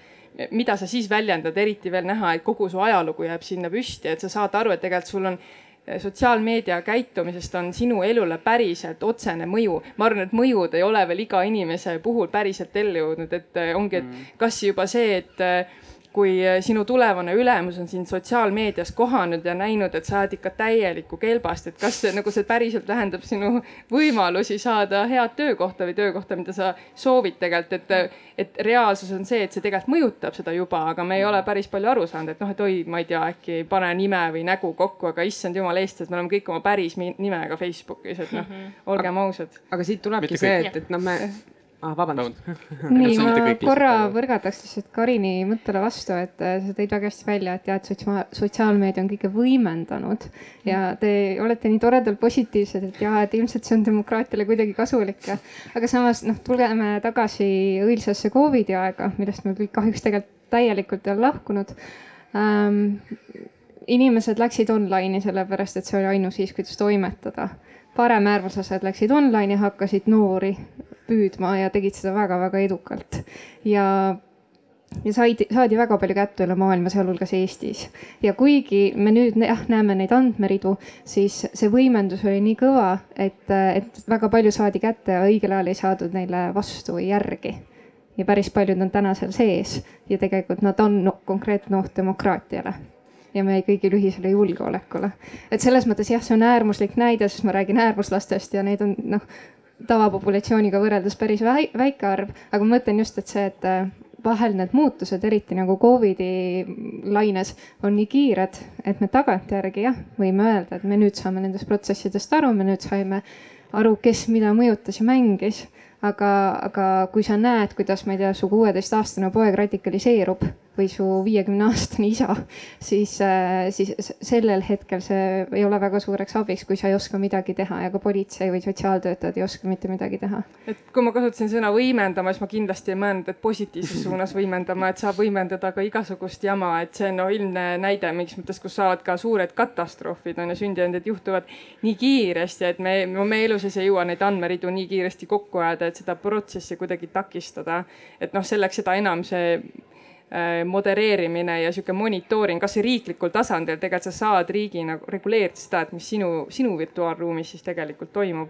mida sa siis väljendad, eriti veel näha, et kogu su ajalugu jääb sinna püsti, et sa saad aru, et tegelikult sul on sotsiaalmeedia käitumisest on sinu elule päriselt otsene mõju. ma arvan, et mõjud ei ole veel iga inimese puhul päriselt ellu jõudnud, et ongi, et kas juba see, et kui äh, sinu tulevane ülemus on sind sotsiaalmeedias kohanud ja näinud, et sa oled ikka täielikku kelbast, et kas see nagu see päriselt vähendab sinu võimalusi saada head töökohta või töökohta, mida sa soovid tegelikult, et, et reaalsus on see, et see tegelikult mõjutab seda juba, aga me ei ole päris palju aru saanud, et noh, et oi, ma ei tea, äkki ei pane nime või nägu kokku, aga issand jumal eestlased, me oleme kõik oma päris nimega Facebookis, et noh, olgem ausad. aga siit tulebki see, et, et noh, me ah,. vabandust. nii, ma korra põrgataks lihtsalt Karini mõttele vastu, et äh, sa tõid väga hästi välja, et jah, et sotsiaal, sotsiaalmeedia on kõike võimendanud ja te olete nii toredalt positiivsed, et jah, et ilmselt see on demokraatiale kuidagi kasulik. aga samas noh, tuleme tagasi õilsasse Covidi aega, millest me kõik kahjuks tegelikult täielikult ei ole lahkunud ähm, inimesed läksid online'i sellepärast, et see oli ainus viis, kuidas toimetada paremäärmuslased läksid online ja hakkasid noori püüdma ja tegid seda väga-väga edukalt. ja, ja said, saadi väga palju kätte üle maailma, sealhulgas Eestis. ja kuigi me nüüd jah, näeme neid andmeridu, siis see võimendus oli nii kõva, et, et väga palju saadi kätte ja õigel ajal ei saadud neile vastu või järgi ja päris paljud on täna seal sees ja tegelikult nad on no, konkreetne oht demokraatiale ja meie kõigile ühisele julgeolekule. et selles mõttes jah, see on äärmuslik näide, sest ma räägin äärmuslastest ja neid on noh, tavapopulatsiooniga võrreldes päris väike arv, aga ma mõtlen just, et see, et äh, vahel need muutused, eriti nagu Covidi laines, on nii kiired, et me tagantjärgi jah, võime öelda, et me nüüd saame nendest protsessidest aru, me nüüd saime aru, kes mida mõjutas ja mängis. aga, aga kui sa näed, kuidas, ma ei tea, su kuueteistaastane poeg radikaliseerub või su viiekümne aastane isa, siis, äh, siis sellel hetkel see ei ole väga suureks abiks, kui sa ei oska midagi teha ja ka politsei või sotsiaaltöötajad ei oska mitte midagi teha. et kui ma kasutasin sõna võimendama, siis ma kindlasti ei mõelnud, et positiivses suunas võimendama, et saab võimendada ka igasugust jama, et see on no ilmne näide mingis mõttes, kus saavad ka suured katastroofid on ju sündinud, et juhtuvad nii kiiresti, et me, me elu sees ei jõua neid andmeridu nii kiiresti kokku ajada, et seda protsessi kuidagi takistada. et noh, selleks seda enam see modereerimine ja sihuke monitooring, kasvõi riiklikul tasandil tegelikult sa saad riigina reguleerida seda, et mis sinu, sinu virtuaalruumis siis tegelikult toimub.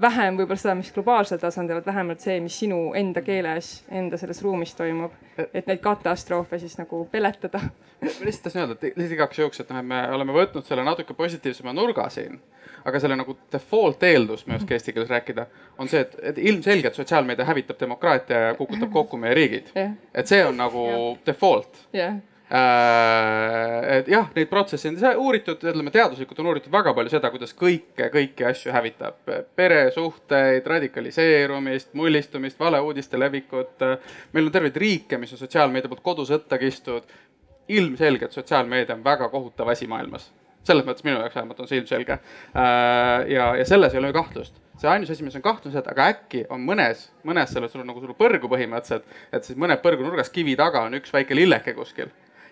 Vähem võib-olla seda, mis globaalsel tasandil, vaid vähemalt see, mis sinu enda keeles, enda selles ruumis toimub. et neid katastroofe siis nagu peletada. lihtsalt tahtsin öelda, et lihtsalt igaks juhuks, et noh, et me oleme võtnud selle natuke positiivsema nurga siin aga selle nagu default eeldus, ma ei oska eesti keeles rääkida, on see, et, et ilmselgelt sotsiaalmeedia hävitab demokraatia ja kukutab kokku meie riigid. Et see on nagu default. Yeah et jah, neid protsesse on uuritud, ütleme teaduslikult on uuritud väga palju seda, kuidas kõike, kõiki asju hävitab. peresuhteid, radikaliseerumist, mullistumist, valeuudiste levikut. meil on terveid riike, mis on sotsiaalmeedia poolt kodusõtta kistud. ilmselgelt sotsiaalmeedia on väga kohutav asi maailmas selles mõttes minu jaoks vähemalt on see ilmselge. Äh, ja, ja selles ei ole kahtlust. see ainus asi, mis on kahtlused, aga äkki on mõnes, mõnes selles, sul on nagu sul põrgu põhimõtteliselt, et siis mõne põrgu nurgas kivi taga on üks väike lilleke kuskil.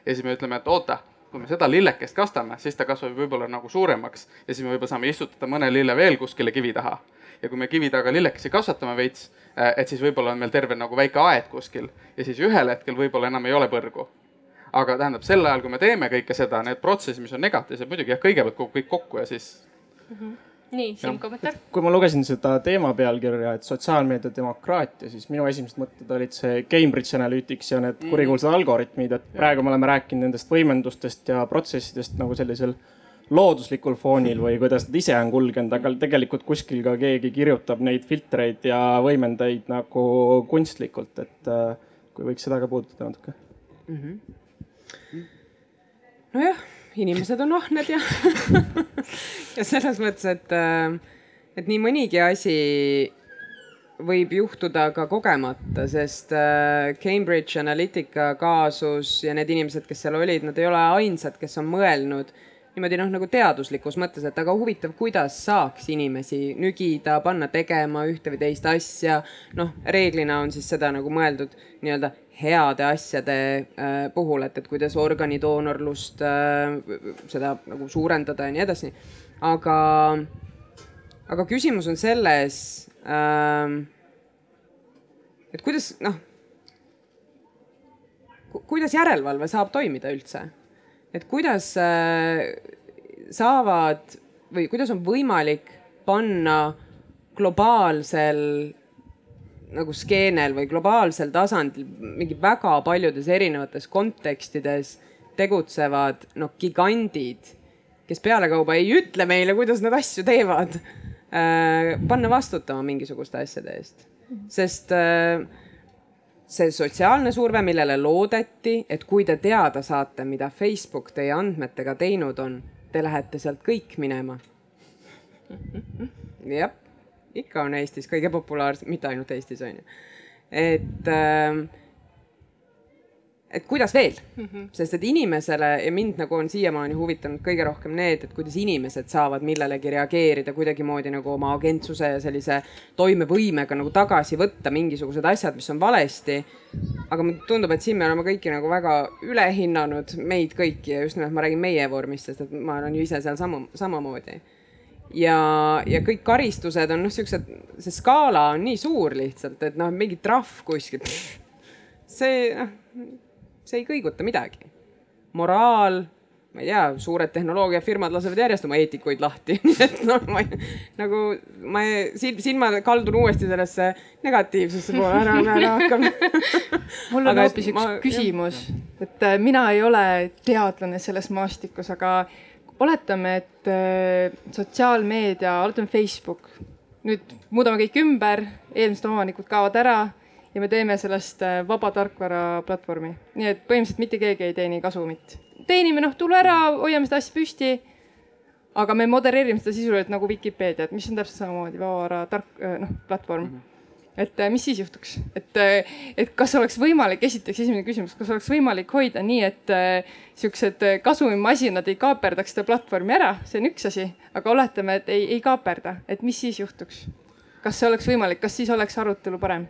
Ja siis me ütleme, et oota, kui me seda lillekest kastame, siis ta kasvab võib-olla nagu suuremaks ja siis me võib-olla saame istutada mõne lille veel kuskile kivi taha. ja kui me kivi taga lillekesi kasvatame veits, äh, et siis võib-olla on meil terve nagu väike aed kuskil ja siis ühel hetkel võib-olla enam ei ole põrgu aga tähendab, sel ajal, kui me teeme kõike seda, need protsessid, mis on negatiivsed, muidugi jah, kõigepealt kogub kõik kokku ja siis mm. -hmm nii, Siim, kommentaar. kui ma lugesin seda teema pealkirja, et sotsiaalmeedia demokraatia, siis minu esimesed mõtted olid see Cambridge Analytics ja need mm. kurikuulsad algoritmid, et praegu me oleme rääkinud nendest võimendustest ja protsessidest nagu sellisel looduslikul foonil või kuidas nad ise on kulgenud, aga tegelikult kuskil ka keegi kirjutab neid filtreid ja võimendajaid nagu kunstlikult, et äh, kui võiks seda ka puudutada natuke mm. -hmm nojah, inimesed on ahned ja ja selles mõttes, et, äh, et nii mõnigi asi võib juhtuda ka kogemata, sest äh, Cambridge Analytica kaasus ja need inimesed, kes seal olid, nad ei ole ainsad, kes on mõelnud niimoodi noh, nagu teaduslikus mõttes, et aga huvitav, kuidas saaks inimesi nügida, panna tegema ühte või teist asja. noh, reeglina on siis seda nagu mõeldud nii-öelda heade asjade äh, puhul, et, et kuidas organidoonorlust äh, seda nagu suurendada ja nii edasi. aga, aga küsimus on selles äh,, et kuidas noh, kuidas järelevalve saab toimida üldse? et kuidas äh, saavad või kuidas on võimalik panna globaalsel nagu skeenel või globaalsel tasandil mingi väga paljudes erinevates kontekstides tegutsevad noh, gigandid, kes pealekauba ei ütle meile, kuidas nad asju teevad äh,, panna vastutama mingisuguste asjade eest. sest äh, see sotsiaalne surve, millele loodeti, et kui te teada saate, mida Facebook teie andmetega teinud on, te lähete sealt kõik minema. jah, ikka on Eestis kõige populaarsem, mitte ainult Eestis on ju. et äh, et kuidas veel mm, -hmm. sest et inimesele ja mind nagu on siiamaani huvitanud kõige rohkem need, et kuidas inimesed saavad millelegi reageerida kuidagimoodi nagu oma agentsuse ja sellise toimevõimega nagu tagasi võtta mingisugused asjad, mis on valesti. aga mulle tundub, et siin me oleme kõiki nagu väga üle hinnanud, meid kõiki ja just nimelt ma räägin meie vormist, sest et ma olen ju ise seal sama, samamoodi ja, ja kõik karistused on noh, siuksed, see skaala on nii suur lihtsalt, et noh, mingi trahv kuskil. see noh see ei kõiguta midagi. moraal, ma ei tea, suured tehnoloogiafirmad lasevad järjest oma eetikuid lahti et noh, ma ei, nagu ma ei, siin, siin ma kaldun uuesti sellesse negatiivsesse poole, ära, ära hakkame mul on hoopis üks ma, küsimus, et äh, mina ei ole teadlane selles maastikus, aga oletame, et äh, sotsiaalmeedia, oletame Facebook, nüüd muudame kõik ümber, eelmised omanikud kaovad ära ja me teeme sellest äh, vaba tarkvara platvormi. nii et põhimõtteliselt mitte keegi ei teeni kasumit. teenime noh tulu ära, hoiame seda asja püsti. aga me modereerime seda sisuliselt nagu Vikipeediat, mis on täpselt samamoodi vaba tark, äh, noh platvorm mm. -hmm et äh, mis siis juhtuks, et, et kas oleks võimalik, esiteks esimene küsimus, kas oleks võimalik hoida nii, et siuksed kasumimasinad ei kaaperdaks seda platvormi ära, see on üks asi, aga oletame, et ei, ei kaaperda, et mis siis juhtuks? kas see oleks võimalik, kas siis oleks arutelu parem?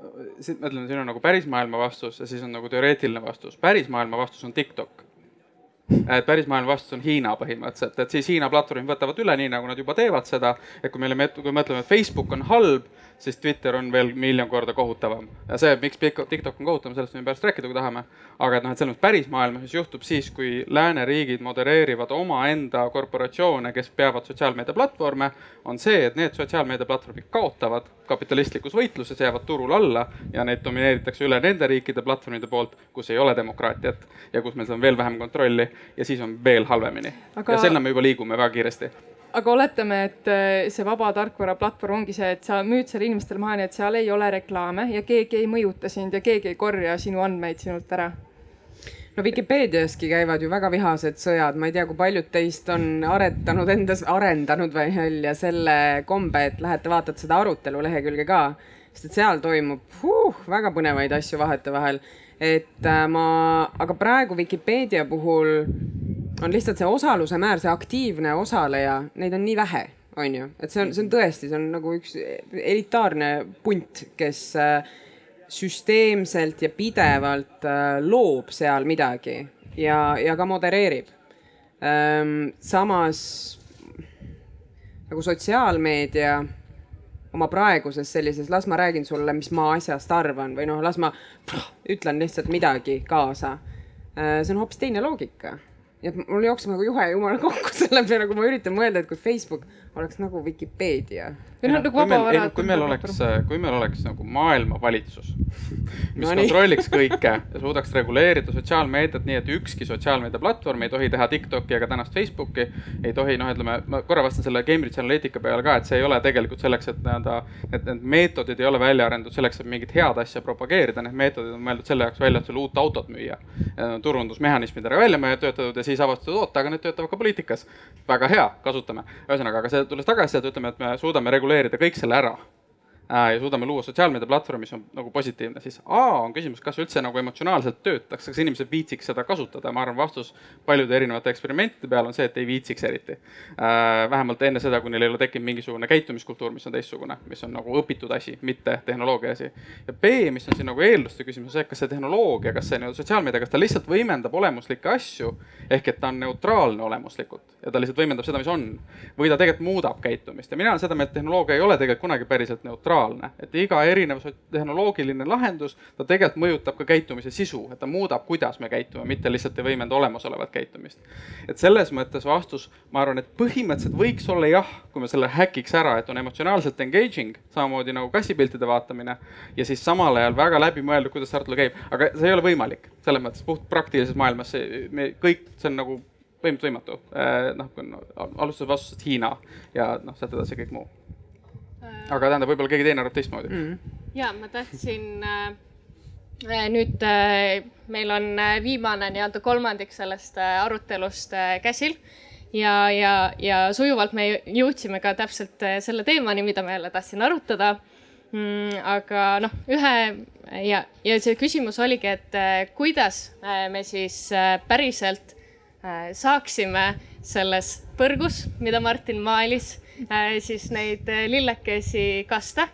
ma ütlen, siin on nagu päris maailma vastus ja siis on nagu teoreetiline vastus. päris maailma vastus on TikTok. et päris maailma vastus on Hiina põhimõtteliselt, et siis Hiina platvormid võtavad üle, nii nagu nad juba teevad seda. et kui meile, kui me ütleme, et Facebook on halb, siis Twitter on veel miljon korda kohutavam. ja see, miks TikTok on kohutavam, sellest võime pärast rääkida, kui tahame. aga et noh, et selles mõttes päris maailmas, mis juhtub siis, kui lääneriigid modereerivad omaenda korporatsioone, kes peavad sotsiaalmeediaplatvorme, on see, et need sotsiaalmeediaplatvormid kaotavad kapitalistlikus võitluses, jäävad turul alla ja neid domineeritakse üle nende riikide platvormide poolt, kus ei ole demokraatiat ja kus meil on veel vähem kontrolli ja siis on veel halvemini aga.... ja sinna me juba liigume väga kiiresti aga oletame, et äh, see vaba tarkvara platvorm ongi see, et sa müüd selle inimestele maha, nii et seal ei ole reklaame ja keegi ei mõjuta sind ja keegi ei korja sinu andmeid sinult ära no Vikipeediaski käivad ju väga vihased sõjad, ma ei tea, kui paljud teist on aretanud endas, arendanud välja selle kombe, et lähete vaatate seda arutelu lehekülge ka, sest et seal toimub huh, väga põnevaid asju vahetevahel. et äh, ma, aga praegu Vikipeedia puhul on lihtsalt see osaluse määr, see aktiivne osaleja, neid on nii vähe, on ju, et see on, see on tõesti, see on nagu üks elitaarne punt, kes äh, süsteemselt ja pidevalt äh, loob seal midagi ja, ja ka modereerib. Ähm, samas nagu sotsiaalmeedia oma praeguses sellises, las ma räägin sulle, mis ma asjast arvan või noh, las ma ütlen lihtsalt midagi kaasa. Äh, see on hoopis teine loogika ja mul jookseb nagu juhe jumala kokku selle peale, kui ma üritan mõelda, et kui Facebook oleks nagu Vikipeedia. või noh, nagu vaba vara. kui meil oleks, kui meil oleks nagu maailmavalitsus, mis no kontrolliks kõike ja suudaks reguleerida sotsiaalmeediat nii, et ükski sotsiaalmeedia platvorm ei tohi teha Tiktoki ega tänast Facebooki, ei tohi, noh, ütleme, ma korra vastan selle Cambridge Analytica peale ka, et see ei ole tegelikult selleks, et nii-öelda, et need meetodid ei ole välja arendatud selleks, et mingit head asja propageerida, need meetodid on mõeldud selle jaoks välja, et sulle uut autot müüa. turundusmehhanismidega välja töötatud ja siis avastatud, oot, aga need töötavad ka poliitikas. väga hea, kasutame. ühesõnaga, aga see tulles tagasi sealt, ütleme, et me suudame reguleerida kõik selle ära ja suudame luua sotsiaalmeediaplatvormi, mis on nagu positiivne, siis A on küsimus, kas üldse nagu emotsionaalselt töötaks, kas inimesed viitsiks seda kasutada, ma arvan, vastus paljude erinevate eksperimentide peale on see, et ei viitsiks eriti. Äh, vähemalt enne seda, kui neil ei ole tekkinud mingisugune käitumiskultuur, mis on teistsugune, mis on nagu õpitud asi, mitte tehnoloogia asi. ja B, mis on siin nagu eelduste küsimus, see, kas see tehnoloogia, kas see nii-öelda sotsiaalmeedia, kas ta lihtsalt võimendab olemuslikke asju ehk et ta on neutraalne olemuslikult ja ta lihtsalt võimendab seda, mis on või ta tegelikult muudab käitumist ja mina olen seda meelt, et tehnoloogia ei ole tegelikult kunagi päriselt neutraalne sotsiaalne, et iga erinev tehnoloogiline lahendus, ta tegelikult mõjutab ka käitumise sisu, et ta muudab, kuidas me käitume, mitte lihtsalt ei võimenda olemasolevat käitumist. et selles mõttes vastus, ma arvan, et põhimõtteliselt võiks olla jah, kui me selle häkiks ära, et on emotsionaalselt engaging, samamoodi nagu kassipiltide vaatamine ja siis samal ajal väga läbimõeldud, kuidas see arutelu käib, aga see ei ole võimalik selles mõttes puht praktilises maailmas, see, me kõik, see on nagu põhimõtteliselt võimatu. noh, alustas vastusest Hiina ja noh, sealt edasi kõik muu. Aga tähendab, võib-olla keegi teine arvab teistmoodi. mm.. ja ma tahtsin äh, nüüd äh, meil on äh, viimane nii-öelda kolmandik sellest äh, arutelust äh, käsil. Ja, ja, ja sujuvalt me jõudsime ka täpselt äh, selle teemani, mida ma jälle tahtsin arutada. Mm,. aga noh, ühe ja, ja see küsimus oligi, et äh, kuidas äh, me siis äh, päriselt äh, saaksime selles põrgus, mida Martin maalis äh,, siis neid äh, lillekesi kaste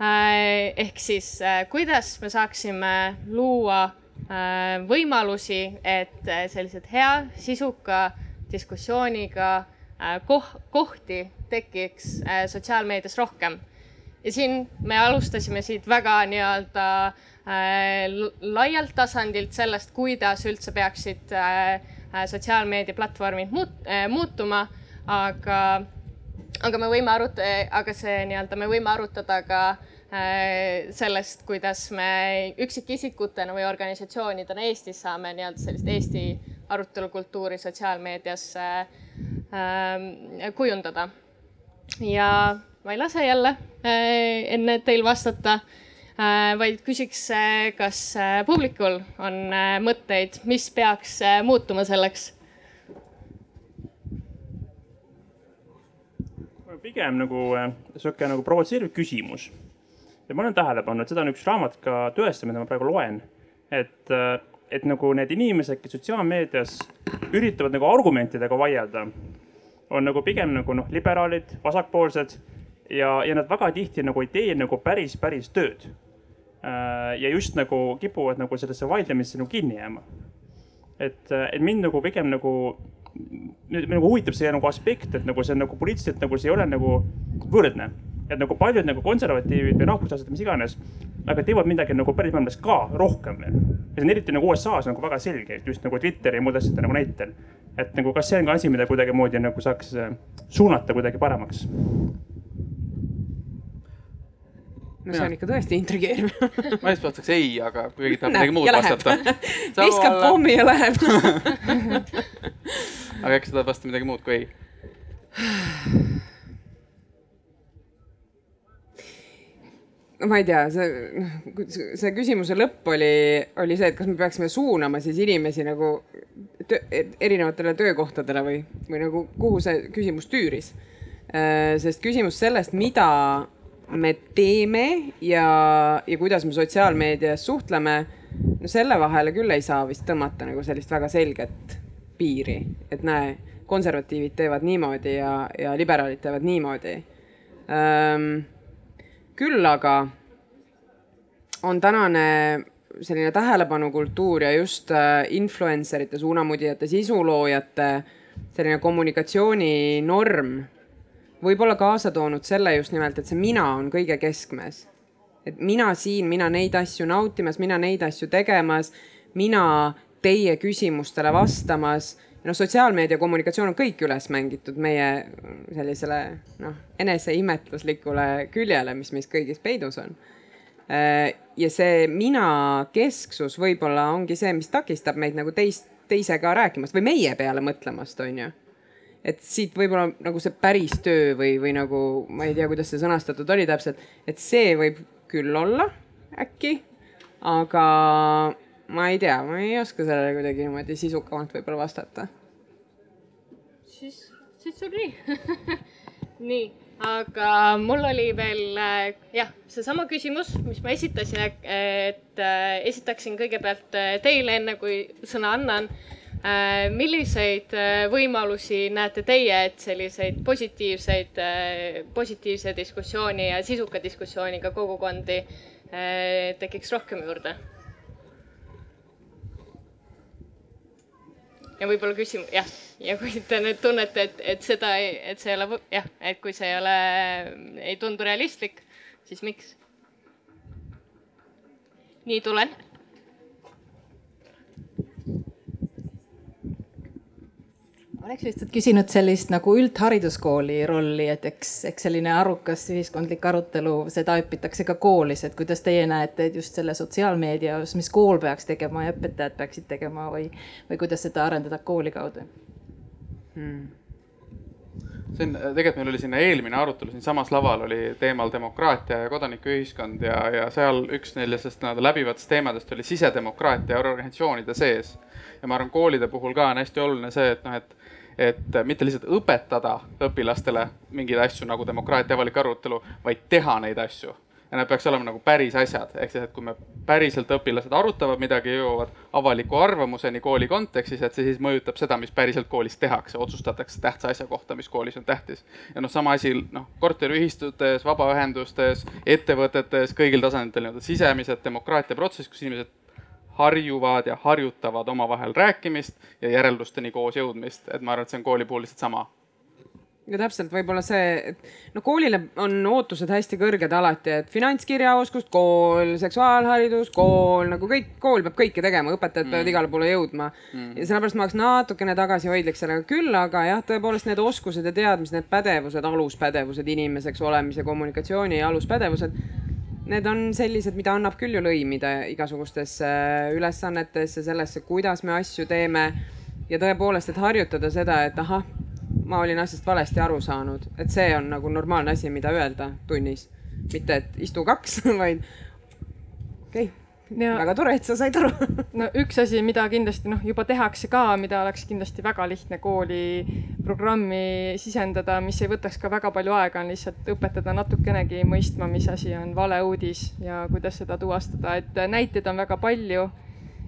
äh,. ehk siis äh, kuidas me saaksime luua äh, võimalusi, et äh, sellised hea, sisuka diskussiooniga äh, koh kohti tekiks äh, sotsiaalmeedias rohkem ja siin me alustasime siit väga nii-öelda äh, laialt tasandilt sellest, kuidas üldse peaksid äh, sotsiaalmeediaplatvormid muut, äh, muutuma, aga, aga me võime arutada, aga see nii-öelda, me võime arutada ka äh, sellest, kuidas me üksikisikutena või organisatsioonidena Eestis saame nii-öelda sellist Eesti arutelukultuuri sotsiaalmeedias äh, kujundada. ja ma ei lase jälle enne teil vastata, vaid küsiks, kas publikul on mõtteid, mis peaks muutuma selleks? Pigem nagu sihuke nagu provotseeriv küsimus. ja ma olen tähele pannud, seda on üks raamat ka tõestab, mida ma praegu loen, et, et nagu need inimesed, kes sotsiaalmeedias üritavad nagu argumentidega vaielda, on nagu pigem nagu noh, liberaalid, vasakpoolsed ja, ja nad väga tihti nagu ei tee nagu päris, päris tööd. Äh, ja just nagu kipuvad nagu sellesse vaidlemisse nagu kinni jääma. et, et mind nagu pigem nagu, nagu huvitab see nagu aspekt, et nagu see on nagu poliitiliselt nagu see ei ole nagu võrdne. et nagu paljud nagu konservatiivid või rahvuslased, mis iganes, aga teevad midagi nagu päris maailmas ka rohkem veel. ja see on eriti nagu USA-s nagu väga selge, just nagu Twitteri ja muude asjade nagu näitel. et nagu kas see on ka asi, mida kuidagimoodi nagu saaks suunata kuidagi paremaks no see on ikka tõesti intrigeeriv ma just vastaks ei, aga kui keegi tahab midagi muud vastata. viskab pommi ja läheb aga äkki sa tahad vastata midagi muud kui ei? no ma ei tea, see, see küsimuse lõpp oli, oli see, et kas me peaksime suunama siis inimesi nagu töö, erinevatele töökohtadele või, või nagu kuhu see küsimus tüüris. Äh, sest küsimus sellest, mida me teeme ja, ja kuidas me sotsiaalmeedias suhtleme, no selle vahele küll ei saa vist tõmmata nagu sellist väga selget piiri, et näe, konservatiivid teevad niimoodi ja, ja liberaalid teevad niimoodi ähm,. küll aga on tänane selline tähelepanukultuur ja just äh, influencer ite, suunamudijate, sisuloojate selline kommunikatsiooninorm võib-olla kaasa toonud selle just nimelt, et see mina on kõige keskmes. et mina siin, mina neid asju nautimas, mina neid asju tegemas, mina teie küsimustele vastamas. noh, sotsiaalmeedia kommunikatsioon on kõik üles mängitud meie sellisele noh, eneseimetluslikule küljele, mis meis kõigis peidus on. ja see mina kesksus võib-olla ongi see, mis takistab meid nagu teist, teisega rääkimast või meie peale mõtlemast, on ju et siit võib-olla nagu see päris töö või, või nagu ma ei tea, kuidas see sõnastatud oli täpselt, et see võib küll olla äkki, aga ma ei tea, ma ei oska sellele kuidagi niimoodi sisukamalt võib-olla vastata. siis, siis on nii nii, aga mul oli veel jah, seesama küsimus, mis ma esitasin, et esitaksin kõigepealt teile, enne kui sõna annan milliseid äh, võimalusi näete teie, et selliseid positiivseid, äh, positiivse diskussiooni ja sisuka diskussiooniga kogukondi tekiks rohkem juurde? ja võib-olla küsimus, jah, ja kui te nüüd tunnete, et, et seda, et see ei ole, jah, et kui see ei ole, ei tundu realistlik, siis miks? nii, tulen oleks lihtsalt küsinud sellist nagu üldhariduskooli rolli, et eks, eks selline arukas ühiskondlik arutelu, seda õpitakse ka koolis, et kuidas teie näete, et just selle sotsiaalmeedia osas, mis kool peaks tegema ja õpetajad peaksid tegema või, või kuidas seda arendada kooli kaudu hmm.? see on, tegelikult meil oli sinna eelmine arutelu siinsamas laval oli teemal demokraatia ja kodanikuühiskond ja, ja seal üks neljasest nii-öelda läbivatest teemadest oli sisedemokraatia organisatsioonide sees. ja ma arvan, koolide puhul ka on hästi oluline see, et noh, et et mitte lihtsalt õpetada õpilastele mingeid asju nagu demokraatia avalik arutelu, vaid teha neid asju. ja need peaks olema nagu päris asjad, ehk siis, et kui me päriselt õpilased arutavad midagi, jõuavad avaliku arvamuseni kooli kontekstis, et see siis mõjutab seda, mis päriselt koolis tehakse, otsustatakse tähtsa asja kohta, mis koolis on tähtis. ja noh, sama asi noh, korteriühistutes, vabaühendustes, ettevõtetes, kõigil tasanditel nii-öelda sisemised demokraatia protsess, kus inimesed harjuvad ja harjutavad omavahel rääkimist ja järeldusteni koos jõudmist, et ma arvan, et see on kooli puhul lihtsalt sama. Ja täpselt võib-olla see, et no koolile on ootused hästi kõrged alati, et finantskirjaoskus, kool, seksuaalharidus, kool nagu kõik, kool peab kõike tegema, õpetajad mm. peavad igale poole jõudma. Mm.. ja sellepärast ma oleks natukene tagasihoidlik sellega küll, aga jah, tõepoolest need oskused ja teadmised, need pädevused, aluspädevused inimeseks olemise, kommunikatsiooni aluspädevused need on sellised, mida annab küll ju lõimida igasugustesse ülesannetesse, sellesse, kuidas me asju teeme. ja tõepoolest, et harjutada seda, et ahah, ma olin asjast valesti aru saanud, et see on nagu normaalne asi, mida öelda tunnis. mitte, et istu kaks, vaid okei okay ja väga tore, et sa said aru. No üks asi, mida kindlasti noh, juba tehakse ka, mida oleks kindlasti väga lihtne kooli programmi sisendada, mis ei võtaks ka väga palju aega, on lihtsalt õpetada natukenegi mõistma, mis asi on valeuudis ja kuidas seda tuvastada, et näiteid on väga palju.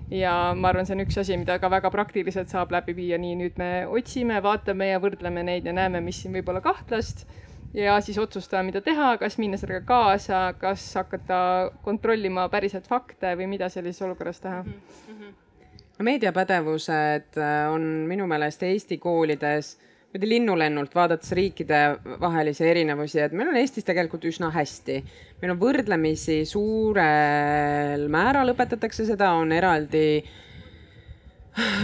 ja ma arvan, see on üks asi, mida ka väga praktiliselt saab läbi viia, nii nüüd me otsime, vaatame ja võrdleme neid ja näeme, mis siin võib olla kahtlast ja siis otsustada, mida teha, kas minna sellega kaasa, kas hakata kontrollima päriselt fakte või mida sellises olukorras teha mm. -hmm. meediapädevused äh, on minu meelest Eesti koolides niimoodi linnulennult vaadates riikidevahelisi erinevusi, et meil on Eestis tegelikult üsna hästi. meil on võrdlemisi suurel määral õpetatakse seda, on eraldi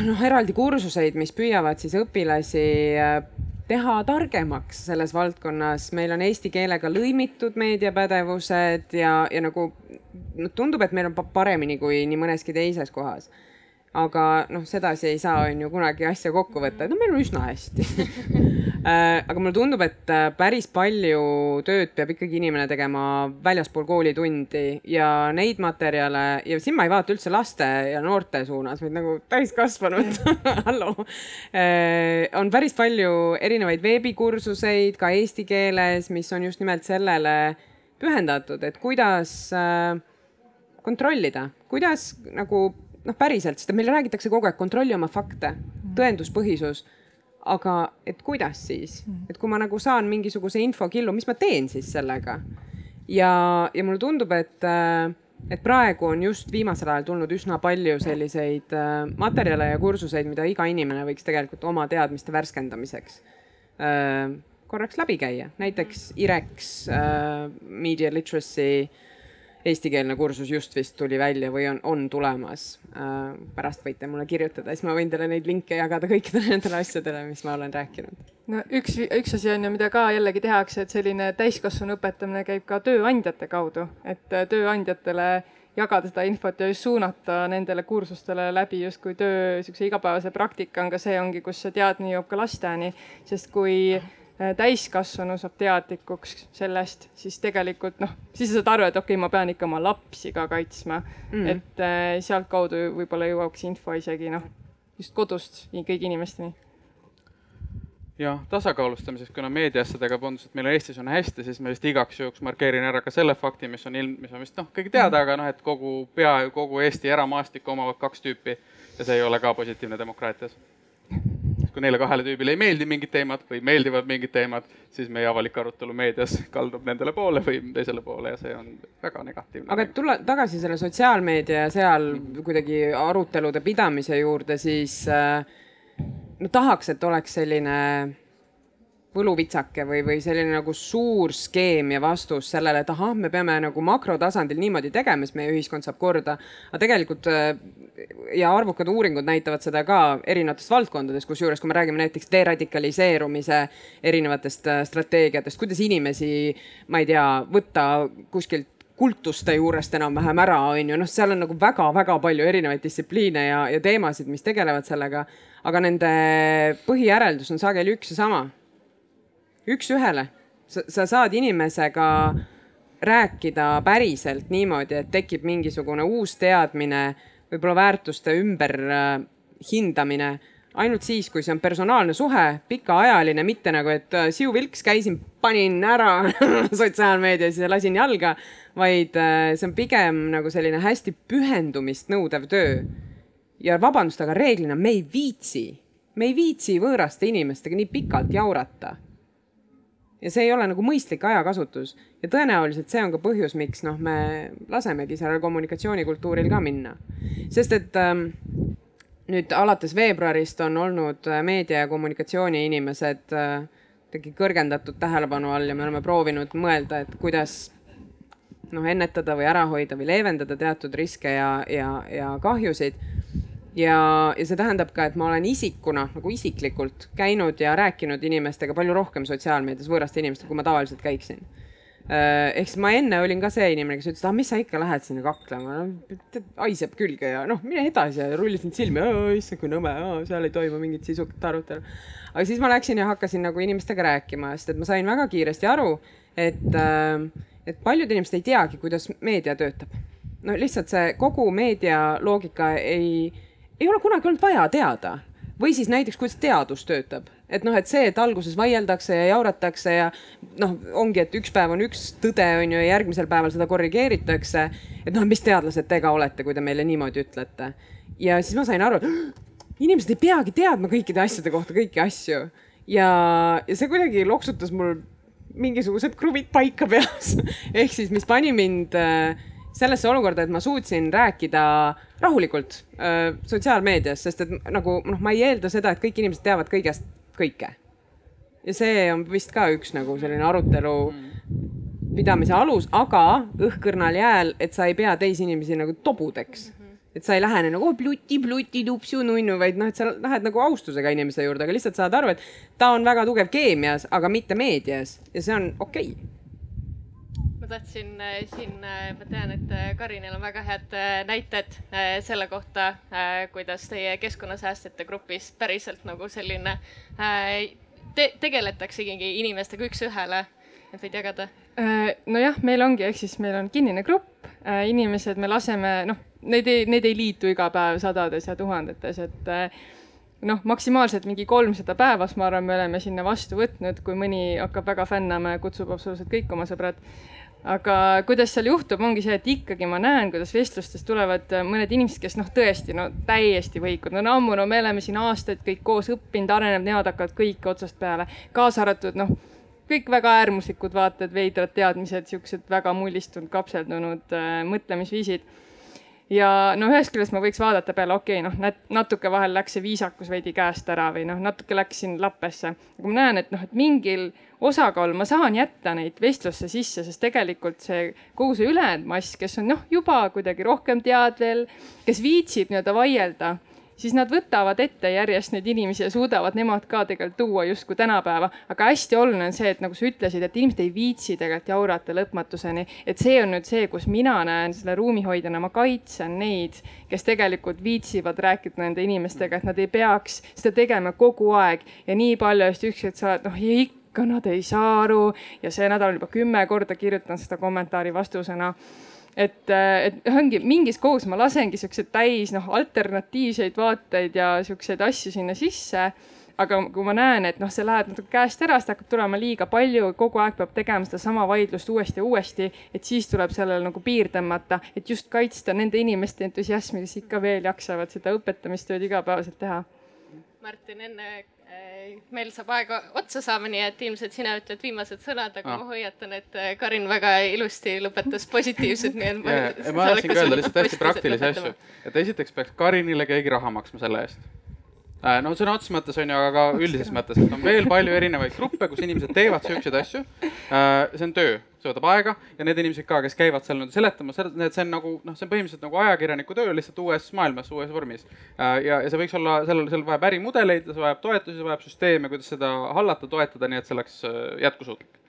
noh, eraldi kursuseid, mis püüavad siis õpilasi äh, teha targemaks selles valdkonnas, meil on eesti keelega lõimitud meediapädevused ja, ja nagu noh, tundub, et meil on paremini kui nii mõneski teises kohas aga noh, sedasi ei saa, on ju kunagi asja kokku võtta, et no meil on üsna hästi. Äh, aga mulle tundub, et äh, päris palju tööd peab ikkagi inimene tegema väljaspool koolitundi ja neid materjale ja siin ma ei vaata üldse laste ja noorte suunas, vaid nagu täiskasvanud hallo. Äh, on päris palju erinevaid veebikursuseid ka eesti keeles, mis on just nimelt sellele pühendatud, et kuidas kontrollida, kuidas nagu noh, päriselt, sest meil räägitakse kogu aeg, kontrolli oma fakte, mhm. tõenduspõhisus. aga et kuidas siis, mhm. et kui ma nagu saan mingisuguse infokillu, mis ma teen siis sellega? ja, ja mulle tundub, et, et praegu on just viimasel ajal tulnud üsna palju selliseid äh, materjale ja kursuseid, mida iga inimene võiks tegelikult oma teadmiste värskendamiseks äh, korraks läbi käia, näiteks IREX, äh, Media Literacy eestikeelne kursus just vist tuli välja või on, on tulemas. Äh, pärast võite mulle kirjutada, siis ma võin teile neid linke jagada kõikidele nendele asjadele, mis ma olen rääkinud. no üks, üks asi on ju, mida ka jällegi tehakse, et selline täiskasvanu õpetamine käib ka tööandjate kaudu, et äh, tööandjatele jagada seda infot ja just suunata nendele kursustele läbi justkui töö niisuguse igapäevase praktika on ka see ongi, kus see teadmine jõuab ka lasteni, sest kui Äh, täiskasvanu saab teadlikuks sellest, siis tegelikult noh, siis sa saad aru, et okei okay,, ma pean ikka oma lapsi ka kaitsma. Mm.. et äh, sealtkaudu võib-olla jõuaks info isegi noh, just kodust kõigi inimesteni. jah, tasakaalustamiseks, kuna meediaasjadega tundus, et meil Eestis on hästi, siis ma vist igaks juhuks markeerin ära ka selle fakti, mis on ilm, mis on vist noh, kõige teada, aga noh, et kogu, peaaegu kogu Eesti eramaastikku omavad kaks tüüpi ja see ei ole ka positiivne demokraatias kui neile kahele tüübile ei meeldi mingid teemad või meeldivad mingid teemad, siis meie avalik arutelu meedias kaldub nendele poole või teisele poole ja see on väga negatiivne. aga et tulla tagasi selle sotsiaalmeedia ja seal kuidagi arutelude pidamise juurde, siis äh, no tahaks, et oleks selline võluvitsake või, või selline nagu suur skeem ja vastus sellele, et ahah, me peame nagu makrotasandil niimoodi tegema, siis meie ühiskond saab korda. aga tegelikult äh, ja arvukad uuringud näitavad seda ka erinevatest valdkondadest, kusjuures kui me räägime näiteks deradikaliseerumise erinevatest äh, strateegiatest, kuidas inimesi, ma ei tea, võtta kuskilt kultuste juurest enam-vähem ära, on ju, noh, seal on nagu väga-väga palju erinevaid distsipliine ja, ja teemasid, mis tegelevad sellega. aga nende põhijäreldus on sageli üks ja sama üks-ühele. sa saad inimesega rääkida päriselt niimoodi, et tekib mingisugune uus teadmine, võib-olla väärtuste ümber äh, ainult siis, kui see on personaalne suhe, pikaajaline, mitte nagu, et äh, siu vilks, käisin, panin ära sotsiaalmeedias ja lasin jalga, vaid äh, see on pigem nagu selline hästi pühendumist nõudev töö. ja vabandust, aga reeglina me ei viitsi, me ei viitsi võõraste inimestega nii pikalt jaurata ja see ei ole nagu mõistlik ajakasutus ja tõenäoliselt see on ka põhjus, miks noh, me lasemegi sellel kommunikatsioonikultuuril ka minna. sest et ähm, nüüd alates veebruarist on olnud äh, meedia ja kommunikatsiooni inimesed äh, ikkagi kõrgendatud tähelepanu all ja me oleme proovinud mõelda, et kuidas noh, ennetada või ära hoida või leevendada teatud riske ja, ja, ja kahjusid ja, ja see tähendab ka, et ma olen isikuna nagu isiklikult käinud ja rääkinud inimestega palju rohkem sotsiaalmeedias võõraste inimestega, kui ma tavaliselt käiksin. Äh, ehk siis ma enne olin ka see inimene, kes ütles, ah, mis sa ikka lähed sinna kaklema, no haiseb külge ja noh, mine edasi ja rullisin silmi, issand kui nõme, seal ei toimu mingit sisukat arutelu. aga siis ma läksin ja hakkasin nagu inimestega rääkima, sest et ma sain väga kiiresti aru, et, äh, et paljud inimesed ei teagi, kuidas meedia töötab. no lihtsalt see kogu meedia loogika ei ei ole kunagi olnud vaja teada. või siis näiteks, kuidas teadus töötab, et noh, et see, et alguses vaieldakse ja jauratakse ja noh, ongi, et üks päev on üks tõde, on ju, ja järgmisel päeval seda korrigeeritakse. et noh, mis teadlased te ka olete, kui te meile niimoodi ütlete. ja siis ma sain aru, et inimesed ei peagi teadma kõikide asjade kohta kõiki asju. ja, ja see kuidagi loksutas mul mingisugused kruvid paika peas ehk siis, mis pani mind äh, sellesse olukorda, et ma suutsin rääkida rahulikult äh, sotsiaalmeedias, sest et nagu noh, ma ei eelda seda, et kõik inimesed teavad kõigest kõike. ja see on vist ka üks nagu selline arutelu pidamise alus, aga õhkõrnal jääl, et sa ei pea teisi inimesi nagu tobudeks. Et sa ei lähe nagu oh, pluti, pluti, tupsu, nunnu, vaid noh, et sa lähed nagu austusega inimese juurde, aga lihtsalt saad aru, et ta on väga tugev keemias, aga mitte meedias. Ja see on okei. okay ma tahtsin äh, siin, äh, ma tean, et äh, Karinil on väga head näited selle kohta, kuidas teie keskkonnasäästjate grupis päriselt nagu selline te tegeletaksegi inimestega üks-ühele, et võid jagada? nojah, meil ongi, ehk siis meil on kinnine grupp, inimesed, me laseme, noh, neid ei, neid ei liitu iga päev sadades ja tuhandetes, et noh, maksimaalselt mingi kolmsada päevas, ma arvan, me oleme sinna vastu võtnud, kui mõni hakkab väga fännama ja kutsub absoluutselt kõik oma sõbrad aga kuidas seal juhtub, ongi see, et ikkagi ma näen, kuidas vestlustest tulevad äh, mõned inimesed, kes noh, tõesti no täiesti võikud, no ammu, no me oleme siin aastaid kõik koos õppinud, arenenud, nemad hakkavad kõike otsast peale, kaasa arvatud noh, kõik väga äärmuslikud vaated, veidrad teadmised, siuksed väga mullistunud, kapseldunud äh, mõtlemisviisid ja no ühest küljest ma võiks vaadata peale, okei okay,, noh, natuke vahel läks see viisakus veidi käest ära või noh, natuke läks siin lappesse. aga ma näen, et noh, et mingil osakaal ma saan jätta neid vestlusse sisse, sest tegelikult see kogu see ülejäänud mass, kes on noh, juba kuidagi rohkem teadvel, kes viitsib nii-öelda vaielda, siis nad võtavad ette järjest neid inimesi ja suudavad nemad ka tegelikult tuua justkui tänapäeva. aga hästi oluline on see, et nagu sa ütlesid, et inimesed ei viitsi tegelikult jaurata lõpmatuseni, et see on nüüd see, kus mina näen selle ruumihoidjana, ma kaitsen neid, kes tegelikult viitsivad rääkida nende inimestega, et nad ei peaks seda tegema kogu aeg. Ja nii palju just ükskord sa oled noh, ikka nad ei saa aru. Ja see nädal juba kümme korda kirjutan seda kommentaari vastusena et, et ongi mingis kogus ma lasengi siukseid täis noh, alternatiivseid vaateid ja siukseid asju sinna sisse. aga kui ma näen, et noh, see läheb natuke käest ära, siis hakkab tulema liiga palju, kogu aeg peab tegema sedasama vaidlust uuesti ja uuesti, et siis tuleb sellele nagu piir tõmmata, et just kaitsta nende inimeste entusiasmi, kes ikka veel jaksavad seda õpetamistööd igapäevaselt teha. Martin, enne meil saab aega otsa saama, nii et ilmselt sina ütled viimased sõnad, aga ah. ma hoiatan, et äh, Karin väga ilusti lõpetas positiivselt, nii et ma. ma tahtsin ka öelda lihtsalt hästi praktilisi asju, et esiteks peaks Karinile keegi raha maksma selle eest. Äh, no sõna otseses mõttes on ju, aga ka üldises mõttes, et on veel palju erinevaid gruppe, kus inimesed teevad siukseid asju. Äh, see on töö, see võtab aega ja need inimesed ka, kes käivad seal nii-öelda seletamas, see on nagu noh, see on põhimõtteliselt nagu ajakirjaniku töö lihtsalt uues maailmas, uues vormis. Äh, ja, ja see võiks olla, sellel, sellel vajab ärimudeleid, see vajab toetusi, see vajab süsteeme, kuidas seda hallata, toetada, nii et see oleks jätkusuutlik.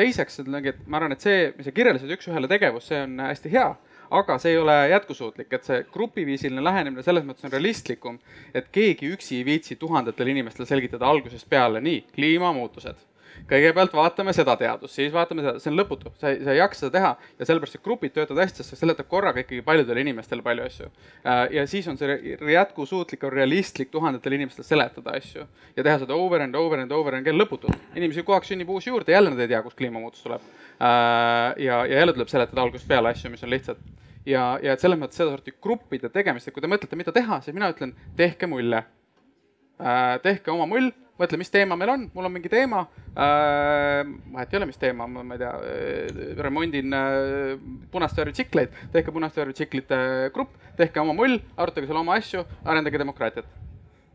teiseks, et ma arvan, et see, mis sa kirjeldasid, üks-ühele tegevus, see on hästi hea aga see ei ole jätkusuutlik, et see grupiviisiline lähenemine selles mõttes on realistlikum, et keegi üksi ei viitsi tuhandetele inimestele selgitada algusest peale, nii, kliimamuutused kõigepealt vaatame seda teadust, siis vaatame seda, see on lõputu, sa ei, sa ei jaksa seda teha ja sellepärast see grupid töötavad hästi, sest see seletab korraga ikkagi paljudele inimestele palju asju. Äh, ja siis on see jätkusuutlik, realistlik tuhandetele inimestele seletada asju ja teha seda over and over and over and again lõputult. inimesi kogu aeg sünnib uus juurde, jälle nad ei tea, kust kliimamuutus tuleb. Äh, ja, ja jälle tuleb seletada algusest peale asju, mis on lihtsad ja, ja et selles mõttes sedasorti gruppide tegemist, et kui te mõtlete, mida teha, siis mina ütlen, tehke mulle. Äh, tehke oma mull mõtle, mis teema meil on, mul on mingi teema äh,. vahet ei ole, mis teema, ma ei tea remondin äh, punast värvi tsikleid, tehke punast värvi tsiklite grupp, tehke oma mull, arutage seal oma asju, arendage demokraatiat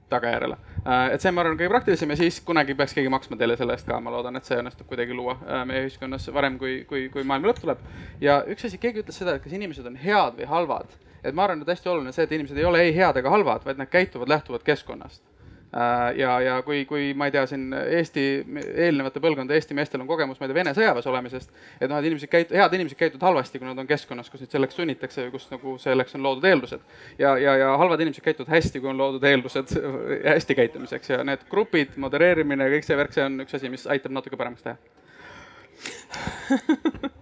tagajärjele äh,. et see, ma arvan, kõige praktilisem ja siis kunagi peaks keegi maksma teile selle eest ka, ma loodan, et see õnnestub kuidagi luua äh, meie ühiskonnas varem, kui, kui, kui maailma lõpp tuleb. ja üks asi, keegi ütles seda, et kas inimesed on head või halvad. et ma arvan, et hästi oluline see, et inimesed ei ole ei head ega halvad, vaid nad käituvad lähtuvalt keskkonnast ja, ja kui, kui ma ei tea, siin Eesti eelnevate põlvkondade Eesti meestel on kogemus, ma ei tea, Vene sõjaväes olemisest, et noh, et inimesed käit-, head inimesed käituvad halvasti, kui nad on keskkonnas, kus neid selleks sunnitakse ja kus nagu selleks on loodud eeldused. ja, ja, ja halvad inimesed käituvad hästi, kui on loodud eeldused hästi käitumiseks ja need grupid, modereerimine ja kõik see värk, see on üks asi, mis aitab natuke paremaks teha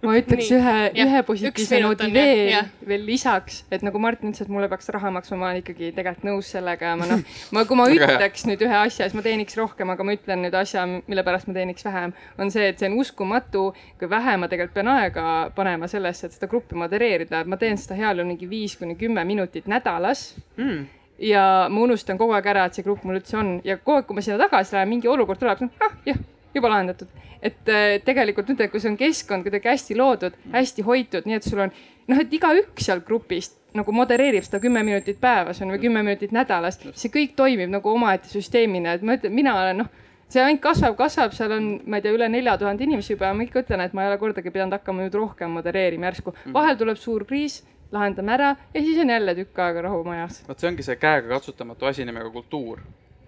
ma ütleks Nii, ühe, ühe positiivse noodi veel, veel lisaks, et nagu Martin ütles, et mulle peaks raha maksma, ma olen ikkagi tegelikult nõus sellega ja ma noh, ma, kui ma ütleks nüüd ühe asja, siis ma teeniks rohkem, aga ma ütlen nüüd asja, mille pärast ma teeniks vähem, on see, et see on uskumatu, kui vähe ma tegelikult pean aega panema sellesse, et seda gruppi modereerida, ma teen seda heal juhul mingi viis kuni kümme minutit nädalas mm. ja ma unustan kogu aeg ära, et see grupp mul üldse on. Ja kogu aeg, kui ma sinna tagasi lähen, mingi olukord tuleb, ah jah, juba lahendatud. Et äh, tegelikult nüüd, kui see on keskkond kuidagi hästi loodud, hästi hoitud, nii et sul on noh, et igaüks seal grupist nagu modereerib seda kümme minutit päevas on või kümme minutit nädalas, see kõik toimib nagu omaette süsteemina, et ma ütlen, mina olen noh see ainult kasvab, kasvab, seal on, ma ei tea, üle nelja tuhande inimese juba. Ja ma ikka ütlen, et ma ei ole kordagi pidanud hakkama nüüd rohkem modereerima järsku. Vahel tuleb suur kriis, lahendame ära ja siis on jälle tükk aega rahu majas. vot see ongi see käegakatsutamatu asi nimega kultuur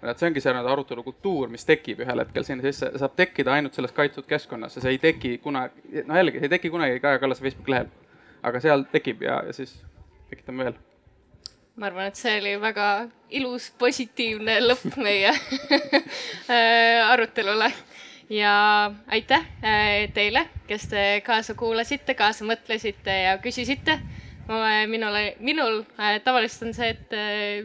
et see ongi see nii-öelda arutelu kultuur, mis tekib ühel hetkel sinna sisse, saab tekkida ainult selles kaitstud keskkonnas ja see ei teki kunagi, no jällegi, see ei teki kunagi Kaja Kallase Facebooki lehel. aga seal tekib ja, ja siis tekitame veel. ma arvan, et see oli väga ilus, positiivne lõpp meie äh, arutelule ja aitäh äh, teile, kes te kaasa kuulasite, kaasa mõtlesite ja küsisite Eh, minul, minul tavaliselt on see, et, eh,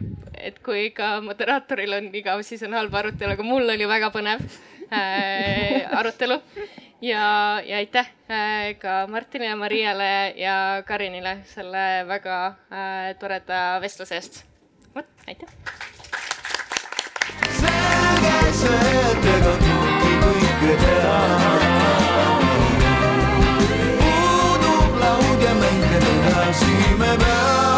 et kui ikka moderaatoril on igav, siis on halb arutelu, aga mul oli väga põnev äh, arutelu ja, ja aitäh ka Martinile, Mariale ja Karinile selle väga äh, toreda vestluse eest. vot, aitäh. selge see, et ega tunti kõike teha. me ben